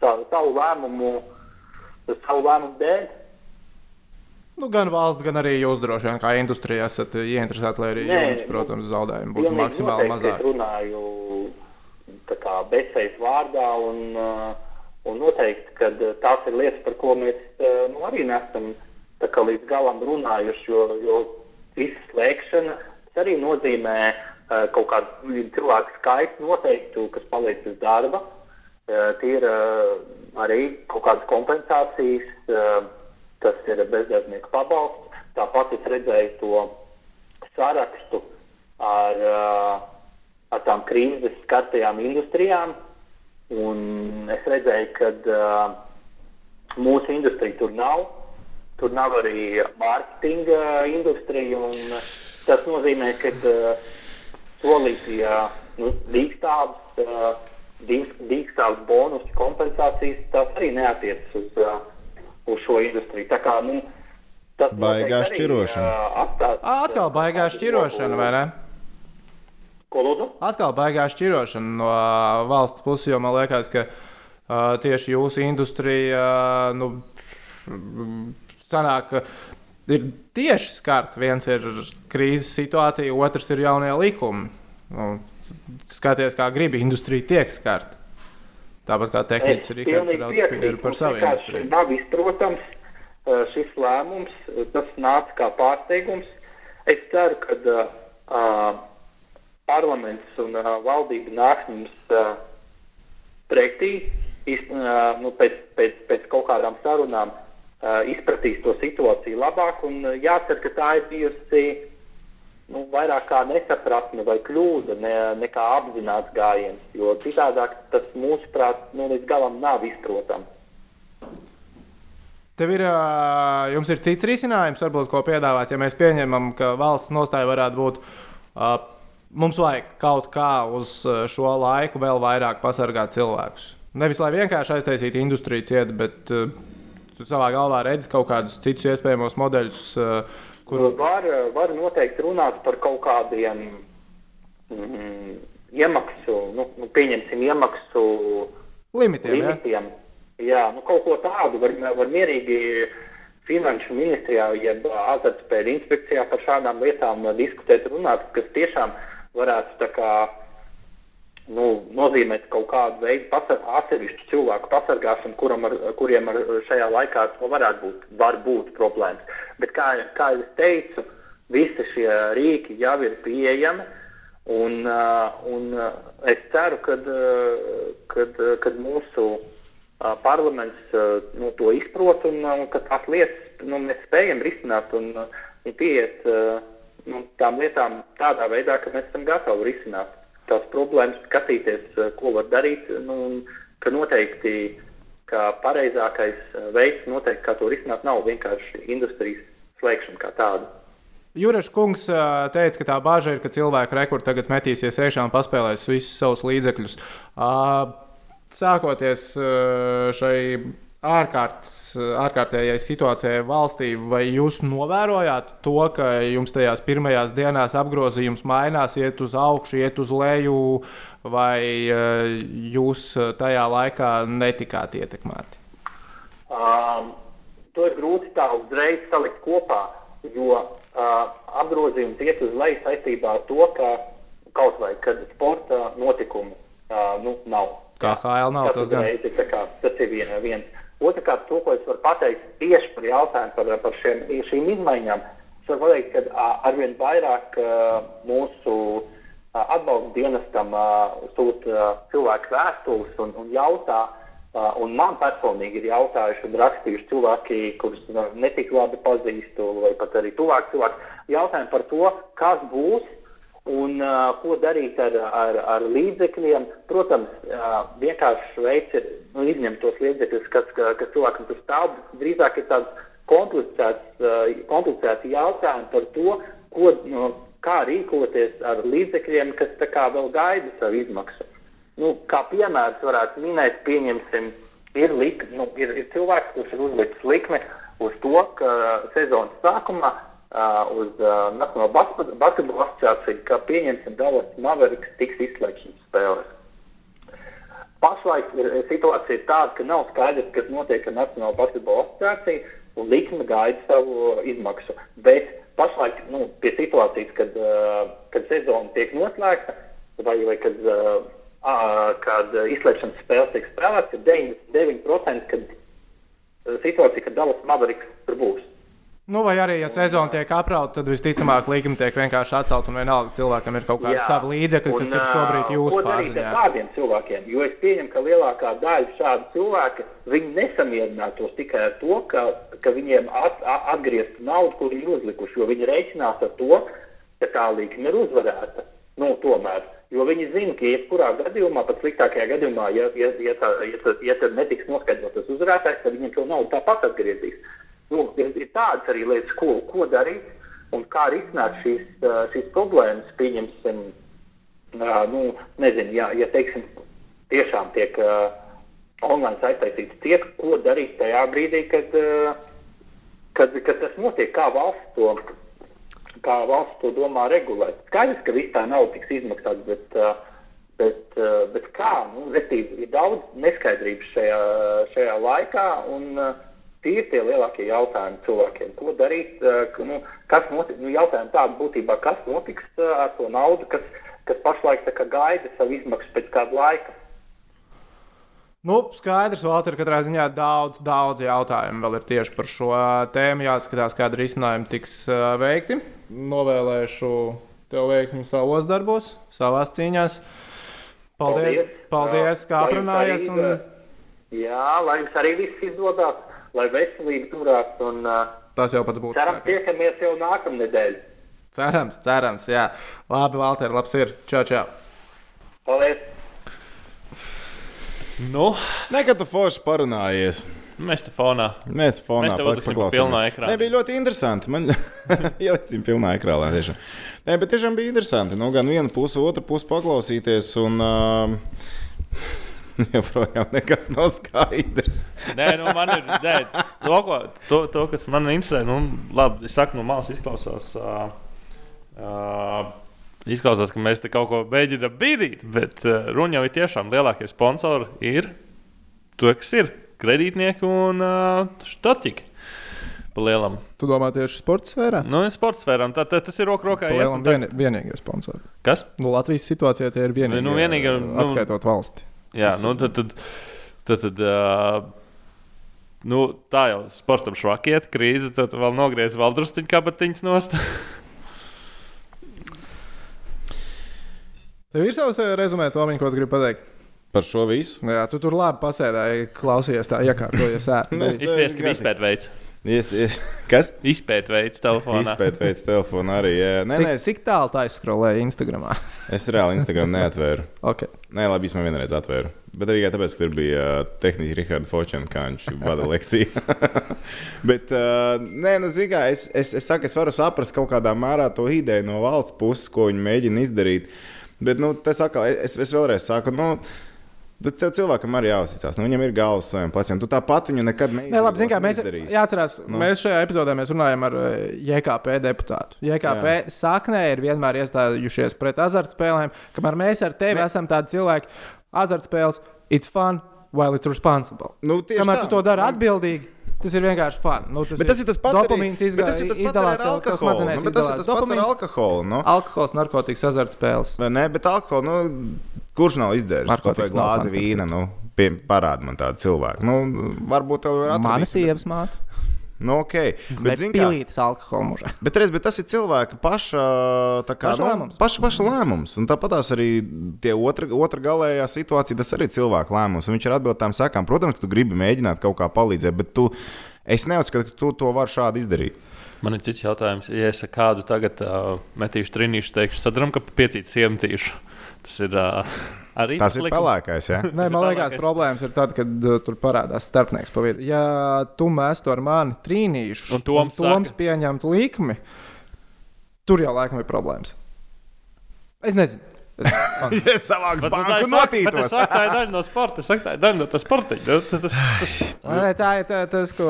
savu, savu lēmumu, savu lēmumu dēļ. Nu, gan valsts, gan arī jūs droši vien kā industrijā esat ieinteresēti, lai arī Nē, jums, protams, zaudējumi būtu maksimāli mazāki. Es runāju kā bezsējas vārdā un, un noteikti, ka tās ir lietas, par ko mēs nu, arī nesam kā līdz galam runājuši, jo, jo visa slēgšana tas arī nozīmē uh, kaut kādu cilvēku skaitu noteiktu, kas paliek bez darba. Uh, tie ir uh, arī kaut kādas kompensācijas, uh, tas ir bezdarbnieku pabalsts. Tāpat es redzēju to sarakstu ar, ar tām krīzes skartajām industrijām. Un es redzēju, ka mūsu industrija tur nav. Tur nav arī mārketinga industrija. un, Tas nozīmē, ka solītie nu, dīkstāvs, uh, dīkstāvs bonus kompensācijas, tas arī neatiecas uz, uh, uz šo industriju. Tā kā, nu, tas Baigā šķirošana. ā, atstās, Atkal baigā šķirošana, vai ne? Ko lūdzu? Atkal baigā šķirošana no uh, valsts puses, jo man liekas, ka uh, tieši jūsu industrija uh, nu, sanāk, ir tieši skarta. Viens ir krīzes situācija, otrs ir jaunie likumi. Nu, skaties, kā gribi, industrija tiek skarta. Tāpat kā tehnicis ir Rikārds par savu industriju. Nav izprotams uh, šis lēmums, tas nāca kā pārsteigums. Es ceru, ka uh, parlaments un uh, valdība nāks mums uh, pretī iz, uh, nu, pēc, pēc, pēc kaut kādām sarunām, uh, izpratīs to situāciju labāk. Un, uh, jācer, ka tā ir bijusi nu, vairāk kā nesapratne vai kļūda, ne, nekā apzināts gājiens. Jo citādi tas mūsuprāt nu, līdz galam nav izprotams. Tev ir, jums ir cits risinājums, varbūt, ko piedāvāt, ja mēs pieņemam, ka valsts nostāja varētu būt. Mums vajag kaut kā uz šo laiku vēl vairāk pasargāt cilvēkus. Nevis lai vienkārši aiztaisītu industriju cietu, bet uh, savā galvā redzi kaut kādus citus iespējamos modeļus. Uh, kur... var, var noteikti runāt par kaut kādiem mm, iemaksu, nu, nu, pieņemsim, iemaksu limitiem. limitiem. Ja? Jā, nu, kaut ko tādu var, var mierīgi Finanšu ministrijā, jeb azartspēļu inspekcijā par šādām lietām diskutēt, runāt, kas tiešām varētu tā kā nu, nozīmēt kaut kādu veidu atsevišķu cilvēku pasargāšanu, kuram ar, kuriem ar šajā laikā varētu būt, var būt problēmas. Bet, kā, kā jau es teicu, visi šie rīki jau ir pieejami, un, un es ceru, ka mūsu parlaments nu, to izprot un, un ka tās lietas nu, mēs spējam risināt un, un pieiet nu, tām lietām tādā veidā, ka mēs esam gatavi risināt tās problēmas, skatīties, ko var darīt. Nu, ka noteikti ka pareizākais veids, noteikti, kā to risināt, nav vienkārši industrijas slēgšana kā tāda. Juris Kungs teica, ka tā bāža ir, ka cilvēku rekords tagad metīsies iekšā un paspēlēs visus savus līdzekļus. Sākoties šai ārkārtas, ārkārtējai situācijai valstī, vai jūs novērojāt to, ka jums tajās pirmajās dienās apgrozījums mainās, iet uz augšu, iet uz leju, vai eh, jūs tajā laikā netikāt ietekmēti? Um, to ir grūti tā uzreiz salikt kopā, jo uh, apgrozījums iet uz leju saistībā ar to, ka kaut vai kad sporta notikumu uh, nu, nav. Kā HL nav, tas, gan. Kā, tas ir viens. Otrakārt, to, ko es varu pateikt tieši par jautājumu par, par šiem, šīm izmaiņām, es varu pateikt, ka arvien vairāk mūsu atbalsta dienestam sūta cilvēku vēstules un, un jautā, un man personīgi ir jautājuši un rakstījuši cilvēki, kurus netik labi pazīstu, vai pat arī tuvāk cilvēki, jautājumi par to, kas būs Un uh, ko darīt ar, ar, ar līdzekļiem? Protams, uh, vienkāršs veids ir nu, izņemt tos līdzekļus, kas, kas cilvēkam tur stāv. Drīzāk ir tāds komplicēts, uh, komplicēts jautājums par to, ko, nu, kā rīkoties ar līdzekļiem, kas tā kā vēl gaida savu izmaksu. Nu, kā piemērs varētu minēt, pieņemsim, ir, lik, nu, ir, ir cilvēks, kurš ir uzlicis likmi uz to, ka sezonas sākumā uh, uz uh, Nacionālo basketbola asociāciju, ka pieņemsim Dallas Mavericks tiks izslēgšanas spēles. Pašlaik ir, situācija tāda, ka nav skaidrs, kas notiek ar Nacionālo basketbola asociāciju, un likme gaida savu izmaksu. Bet pašlaik nu, pie situācijas, kad, uh, kad sezona tiek noslēgta, vai, vai kad, uh, kad izslēgšanas spēles tiek spēlētas, ir 99%, kad situācija, kad Dallas Mavericks tur būs. Nu, vai arī, ja sezona tiek aprauta, tad visticamāk līguma tiek vienkārši atcelt un vienalga cilvēkam ir kaut kāda sava līdzekļa, kas ir šobrīd jūsu pārziņā. Kādiem cilvēkiem? Jo es pieņemu, ka lielākā daļa šādu cilvēku nesamierinātos tikai ar to, ka, ka viņiem at, atgrieztu naudu, ko viņi uzlikuši, jo viņi reiķinās ar to, ka tā līnija ir uzvarēta. Nu, tomēr. Jo viņi zina, ka jebkurā gadījumā, pat sliktākajā gadījumā, ja, ja, ja, tā, ja, ja tad netiks noskaidrots uzvarētājs, tad viņiem to naudu tāpat atgriezīs. Nu, ir, ir tādas arī lietas, ko, ko darīt un kā risināt šīs, šīs problēmas. Pieņemsim, nu, nezinu, ja, ja teiksim, tiešām tiek uh, online aiztaisīts tiek, ko darīt tajā brīdī, kad, uh, kad, kad tas notiek, kā valsts to, kā valsts to domā regulēt. Skaidrs, ka viss tā nauda tiks izmaksāta, bet, uh, bet, uh, bet kā? Nu, respektīvi, ir daudz neskaidrības šajā, šajā laikā, un uh, tie ir tie lielākie jautājumi cilvēkiem. Ko darīt? Ka, nu, kas notiks? Nu, jautājumi tādi būtībā, kas notiks uh, ar to naudu, kas, kas pašlaik gaida savu izmaksu pēc kāda laika. Nu, skaidrs, Valter, katrā ziņā daudz, daudz jautājumu vēl ir tieši par šo tēmu. Jāskatās, kāda risinājuma tiks uh, veikti. Novēlēšu tev veiksmi savos darbos, savās cīņās. Paldies, paldies, paldies kā aprunājies. Un... Jā, lai jums arī viss izdodas, lai veselība turās. Un, uh, Tas jau pats būtu. cerams, tiekamies jau nākamnedēļ. Cerams, cerams, jā. Labi, Valter, labs ir. Čau, čau. Paldies! Nu, Nekad tu forši parunājies. mēs te fonā. Mēs te fonā Mēs te pat uzliksim paklausāmies. pilnā ekrānā. Nē, bija ļoti interesanti. Man ieliksim pilnā ekrānā. Tiešām. Nē, bet tiešām bija interesanti. Nu, gan viena puse, otra puse paklausīties. Un, uh, joprojām nekas nav skaidrs. Nē, nu, man ir. Nē, to, ko, to, to, kas man interesē, nu, labi, es saku, no malas izklausās. Uh, uh, Izklausās, ka mēs te kaut ko mēģinām bīdīt, bet uh, runa jau ir tiešām lielākie sponsori. Ir to, kas ir kredītnieki un uh, statiķi. Pa lielam. Tu domā tieši sporta sfērā? Nu, sports sfērām tā, tā, tas ir roku rokā. Un tā- vien, vienīgie sponsori. Kas? Nu, Latvijas situācijā tie ir vienīgie. Nu, vienīgie, nu- atskaitot valsti. Jā, nu, tad, tad, tad, tad uh, nu, tā jau sportam švakiet, krīze, tad vēl nogriez vēl drusciņu kabatiņas nost. Tev ir savs rezumē, Tomiņ, ko tu gribi pateikt? Par šo visu. Jā, tu tur labi pasēdēji, klausījies, tā iekārtojies ērti. Es- Izties, ka izpēt veids. Yes, yes. Kas? Izpēt veids telefonā. Izpēt pēc telefona arī. Jā. Nē, Cik, nē, es, cik tālu tā izskrolēja Instagramā? es reāli Instagram neatvēru. okay. Nē, labi, es man vienreiz atvēru. Bet tikai tāpēc, ka tur bija uh, tehniski Rahards Falčs, kā viņš vada lekciju. Bet, uh, nē, nu, mērā, es, es, es saku, es varu saprast kaut kādā mērā to ideju no valsts puses, ko viņi mēģina izdarīt. Bet, nu, tas atkal, es, es vēlreiz saku, nu, tad tev cilvēkam arī jāuzticas. Nu, viņam ir galvas saviem pleciem. Tu tāpat viņu nekad neizdarīsi. Nē, labi, zin, kā, mēs, jāatcerās, Nu. nu. mēs šajā epizodē mēs runājam ar eh, JKP deputātu. JKP Jā. saknē ir vienmēr iestājušies pret azartspēlēm, kamēr mēs ar tevi Ne. esam tādi cilvēki. Azartspēles, it's fun, while it's responsible. Nu, kamēr tā. tu to dari atbildīgi. Tas ir vienkārši fun. Nu, Bet tas ir tas pats arī, bet tas ir tas pats ar alkoholu. Nu, tas ir tas pats ar alkoholu. Nu. Alkohols, narkotikas, azartspēles. Vai ne? Bet alkoholu, nu, kurš nav izdzēris kaut nav glāzi vīna? Nu, pie, parāda man tādu cilvēku. Nu, varbūt tev ir Mana atradis. sievas māte. Nu, ok. Bet, zini, kā, pilītas alkohola mužā. bet, reiz, bet tas ir cilvēka paša, kā, Paša nu, lēmums. paša, paša lēmums. Un tāpat arī tie otra, otra galējā situācija, tas arī ir cilvēka lēmums. Un viņš ir atbildējis tām sekām. Protams, ka tu gribi mēģināt kaut kā palīdzēt, bet tu, es neuzskatu, ka tu to vari šādi izdarīt. Man ir cits jautājums. Ja es kādu tagad uh, metīšu trīnīšu, teikšu, sadaram, ka piecīt siemtīšu. Tas ir uh, arī Tas ir pelēkais. Ja? Nē, man liekas, problēmas ir tad, kad uh, tur parādās starpnieks pa vidu. Ja tu mestu ar mani trīnīšu, Un Toms Toms saka- pieņemtu likmi, tur jau laikam ir problēmas. Es nezinu. Es, es savāku Bet, nu, tā banku notītos. es saku, Tā ir daļa no sporta. Saku, tā ir daļa no tā sporta. Tas, tas, tas, Nē, tā ir tā, tas, ko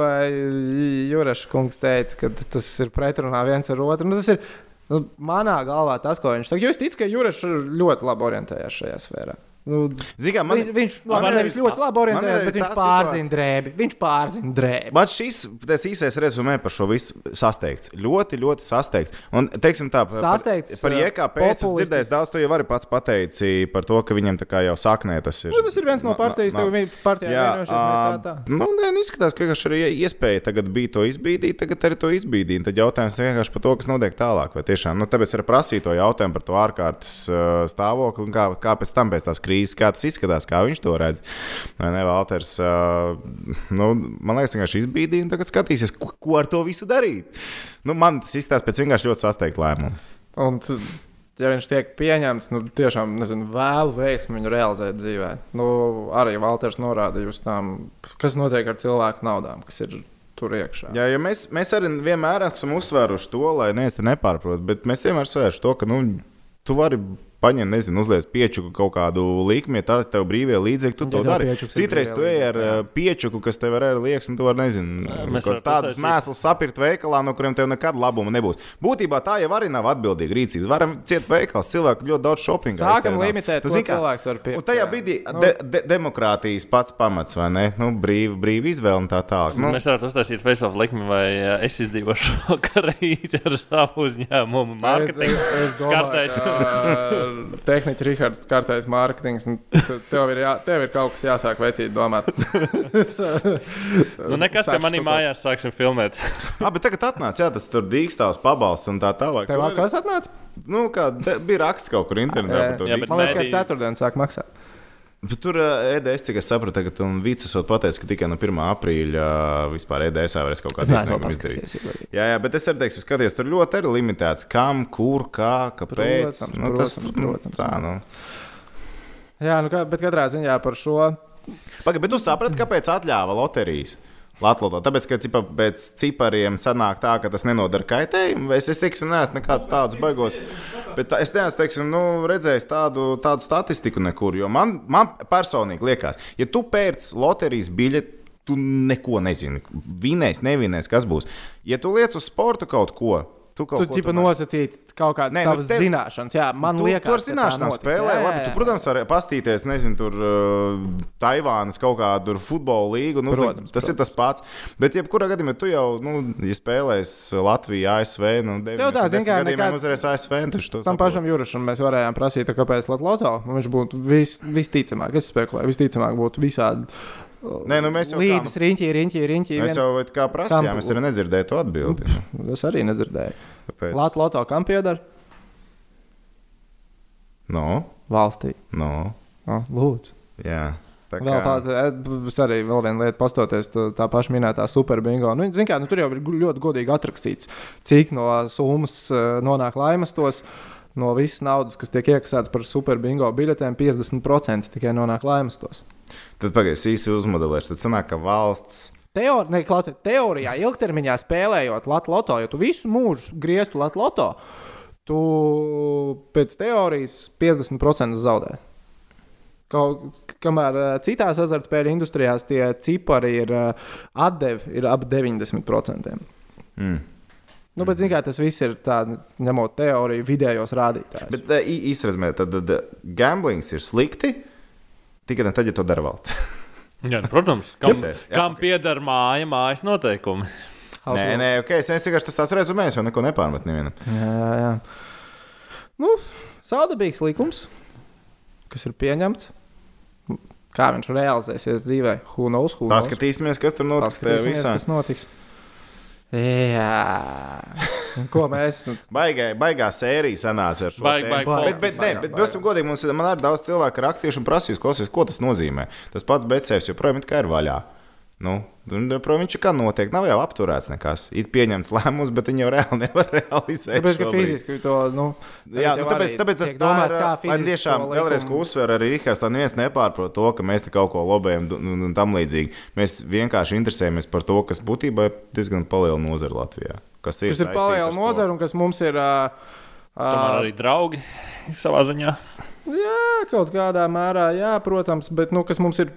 Jurek kungs teica, ka tas ir pretrunā viens ar otru. Nu, tas ir nu, manā galvā tas, ko viņš saka. Jo es ticu, ka Jurek ļoti labi orientējas šajā sfērā. Nu, Zigā, man, viņš, viņš, labi, man ir- viņš ļoti labi man ir orientējas, arī bet viņš pārzina drēbi. Viņš pārzina drēbi. Man šis īsais rezumē par šo visu sasteigts. Ļoti, ļoti sasteigts. Un, teiksim tā, par, Sasteigts, par uh, IKP es esmu populistisks. dzirdējis daudz, to jau arī pats pateici par to, ka viņam tā kā jau saknē tas ir. Nu, tas ir viens no partijas, tev viņa partijā Jā, vienojušies, tā tā. nu, nē, nu, izskatās, ka vienkārši arī iespēja tagad bija to izbīdīt, tagad arī to izbīdīt. Tad jautājums ir vienkārši par to, kas notiek tālāk. Vai tiešām, nu, tāpēc arī prasīju to jautājumu par to ārkārtas uh, stāvokli un kā, kā pēc tam pēc tās krīzes, kā tas izskatās, kā viņš to redz. Vai ne, Valters, nu, man liekas, vienkārši izbīdīja un tagad skatīsies, ko, ko ar to visu darīt. Nu, man tas izskatās pēc vienkārši ļoti sasteigta lēmuma. Un, ja viņš tiek pieņemts, nu, tiešām nezinu, vēlu veiksmi viņu realizēt dzīvē. Nu, arī Valters norādīja uz tām, kas notiek ar cilvēku naudām, kas ir tur iekšā. Jā, jo mēs, mēs arī vienmēr esam uzsvēruši to, lai neviens te nepārprot, bet mēs vienmēr uzsvēršam to, ka nu, tu vari paņem, nezinu, uzliec piečuku kaut kādu likmi, ja tas tev brīvie līdzekļi, tu Ja to tev dari. ir Citreiz tu ej ar piečuku, kas tev ir arī liekas, un tu vari, nezinu, kaut tādus mēslus sapirkt veikalā, no kuriem tev nekad labuma nebūs. Būtībā tā jau arī nav atbildīga rīcība. Varam ciet veikals, cilvēki ļoti daudz shopping. Sākam limitēt, ko cilvēks var pirkt, Un tajā jā. brīdī Nu. de, de, demokrātijas pats pamats, vai ne? Nu, brīva, brīva izvēle un tā tālāk. Nu, Nu, mēs varētu uztaisīt Facebook likmi, vai ā, es izdzīvošu šo karīti ar savu uzņēmumu. Mārketinga skartais. Tehniski Rihards skartais mārketings. un tu- Tev ir, jā, tev ir kaut kas jāsāk veicīt domāt. Nu, nekas, ka manī mājās sāksim filmēt. ah, bet tagad atnāca, jā, tas tur dīkstāvs pabalsts un tā tālāk. Tev vēl kas atnāca? Nu, kā bija raksts kaut kur internetā Jā, par to jā, bet. Man liekas, ka ceturtdien sāk maksāt. Bet Tur EDS, cik es sapratu, tagad un Vīts esot pateicis, ka tikai no 1. aprīļa uh, vispār EDS varēs kaut vēl iesniegumu izdarīt. Jā, jā, bet es arī teikšu, skaties, tur ļoti arī limitēts, kam, kur, kā, kāpēc. Protams, nu, tas, protams, nu, protams. tā, nu. Jā, nu, bet katrā ziņā par šo. Pagaid, bet tu saprati, kāpēc atļāva loterijas? Latvijā. Tāpēc, ka ķipa, pēc cipariem sanāk tā, ka tas nenodara kaitējumu. Es, es teiksim, neesmu nekādus tādus baigos. Bet tā, es neesmu teiksim, nu, redzējis tādu, tādu statistiku nekur. Jo man, man personīgi liekas, ja tu pērc loterijas biļeti, tu neko nezini. Vinēs, nevinēs, kas būs. Ja tu liec uz sporta kaut ko, tu kaut Tu ko nosacīti kaut kādas Nē, nu, savas tev- zināšanas. Jā, man tu, liekas, tu ar zināšanām spēlē. Jā, jā, Labi, tu, jā. protams, vari pastīties, nezinu, tur uh, Taivānas kaut kādu futbola līgu. Nu, Protams, tas ir tas pats. Bet, jebkurā gadījumā, tu jau, nu, ja spēlēs Latviju, ASV, nu, Tev tā, kā gadījumā nekad- uzvarēs ASV. to Tam saproti. pašam Jurišam mēs varējām prasīt, kāpēc Latvijas Banka viņš būtu vis, visticamāk, es spekulēju, visticamāk būtu visādi Nē, nu, mēs jau līdzi, kā, riņķī, riņķī, riņķī. mēs jau vat kā prasījām, es arī nedzirdēju to atbildi. Es arī nedzirdēju. Tāpēc, Latvijas Banka kam pieder? no, Valstī. no, Oh, lūdzu. jā. Tā Vēl tāda, es arī vēl viena lieta, pastoties tā, tā paša minētā superbingo. Nu, zin kā, nu, tur jau ir ļoti godīgi atrakstīts, cik no summas uh, nonāk laimestos. No visas naudas, kas tiek iekasētas par superbingo biļetēm, 50% tikai nonāk laimestos. Tad pagaidzi, īsi uzmodelēšu. Tad sanāk, ka valsts. Teor, ne, klausies, teorijā, ilgtermiņā spēlējot Latviju, ja tu visu mūžu grieztu Latviju, tu pēc teorijas 50% zaudē. Kaut, kamēr eh, citās azartspēļu industrijās tie cipari ir eh, atdevi ir ap 90%. Mm. Nu, bet, zināmā mērā, tas viss ir tā, ņemot teoriju, vidējos rādītājus. Bet uh, īsredzamē, tad, tad gamblings ir slikti tikai tad, ja to dara valsts. Jā, nu, protams, kam, Kas? Jā, kam pieder māja, mājas noteikumi. Nē, nē, ok, es vienkārši tas tās rezumēs, jau neko nepārmet nevienam. Jā, jā, jā. Nu, Saudabīgs likums, kas ir pieņemts. Kā viņš realizēsies dzīvē, who knows, who knows. Paskatīsimies, kas tur notiks Paskatīsimies, kas notiks. Jā, Un ko mēs. Baigā, baigā sērija sanāca ar šo Baig, baig, baig. Bet, bet, ne, Baigā, bet baigā. būsim godīgi, mums ir man arī daudz cilvēku rakstījuši un prasījuši, klausies, ko tas nozīmē. Tas pats Becēvs joprojām ir vaļā. Nu, joprojām viņš ir kā notiek, nav jau apturēts nekas. Ir pieņemts lēmums, bet viņi jau reāli nevar realizēt. Tāpēc, ka fiziski to. Nu, Jā, nu, tāpēc, arī tāpēc tas domāts, kā Lai fizisko tiešām vēlreiz, uzsver arī Rīgas, lai neviens nepārprot to, ka mēs te kaut ko lobējam un, tam līdzīgi. Mēs vienkārši interesējamies par to, kas būtībā ir diezgan liela nozara Latvijā. Kas ir, Tas ir sportu. nozara, un kas mums ir. Uh, Tomēr arī draugi savā ziņā. Jā, kaut kādā mērā, jā, protams, bet nu, kas mums ir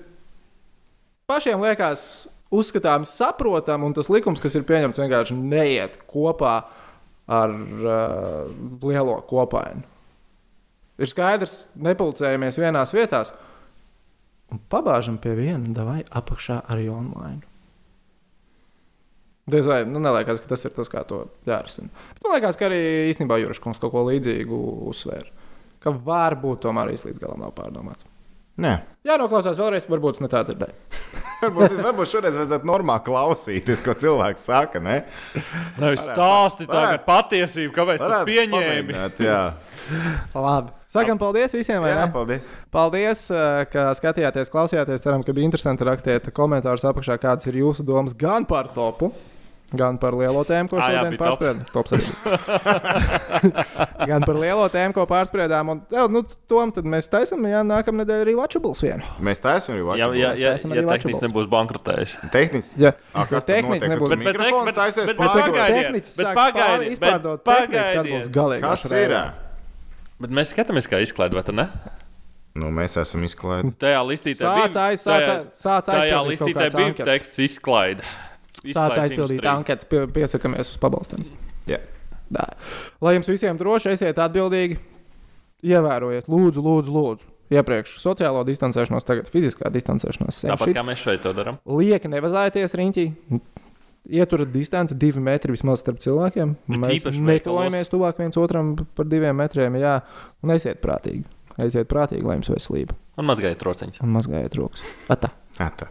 pašiem liekas uzskatāms, saprotam, un tas likums, kas ir pieņemts, vienkārši neiet kopā ar uh, lielo kopainu. Ir skaidrs, nepulcējamies vienās vietās un pabāžam pie viena, vai apakšā arī online. Diez vai nu, neliekas, ka tas ir tas, kā to jārisina. Bet man liekas, ka arī īstenībā Juris Kungs kaut ko līdzīgu uzsvēra. Ka varbūt tomēr īsti līdz galam nav pārdomāts. Nē. Jā, noklausās vēlreiz, varbūt ne tā dzirdēju. Varbūt, varbūt šoreiz vajadzētu normāli klausīties, ko cilvēks saka. Ne? Nevis stāsti tā kā varētu- patiesību, kāpēc pamēģināt, Jā, Labi. Sakam paldies visiem. vai jā paldies. Paldies, eh, ka skatījāties, klausījāties. Ceram, ka bija interesanti. Rakstiet komentārus apakšā, kādas ir jūsu domas gan par topu. Gan par lielo tēmu, ko jā, šodien bija bija. gan par lielo tēmu, ko pārspriedām. Un, jā, nu, tom tad mēs taisām, ja nākamā nedēļa arī Watchables vienu. Mēs taisām arī Ja, Watchables. ja, ja, taisam ja arī tehniski nebūs bankrotējis. Tehniski. Ja, Ah, kas tehniski nebūtu. Bet- Bet, bet, taisies bet, pagaidiet, bet pagaidiet, bet tehniku, tad būs pagaidiet. galīgi. Kas ir? Bet mēs skatāmies, kā izklaidē, vai ne? Nu, mēs esam izklaidēti. Tajā listītē Sāc aiz- sāc aiz- tajā listītē bija teksts izklaide. Sāc aizpildīt anketas, pie, piesakāmies uz pabalstiem. Jā. Tā. Lai jums visiem droši, esiet atbildīgi, ievērojiet, lūdzu, lūdzu, lūdzu. Iepriekš sociālo distancēšanos, tagad fiziskā distancēšanās. Tāpat šit. kā mēs šeit to darām. Lieki nevazājieties riņķī. Ieturat distanci divi metri vismaz starp cilvēkiem. Bet Mēs īpaši netuvojamies tuvāk viens otram par diviem metriem. Jā, un esiet prātīgi. Esiet prātīgi, lai jums veselība Un mazgājiet trociņus. un mazgājiet rokas. Atā. Ata.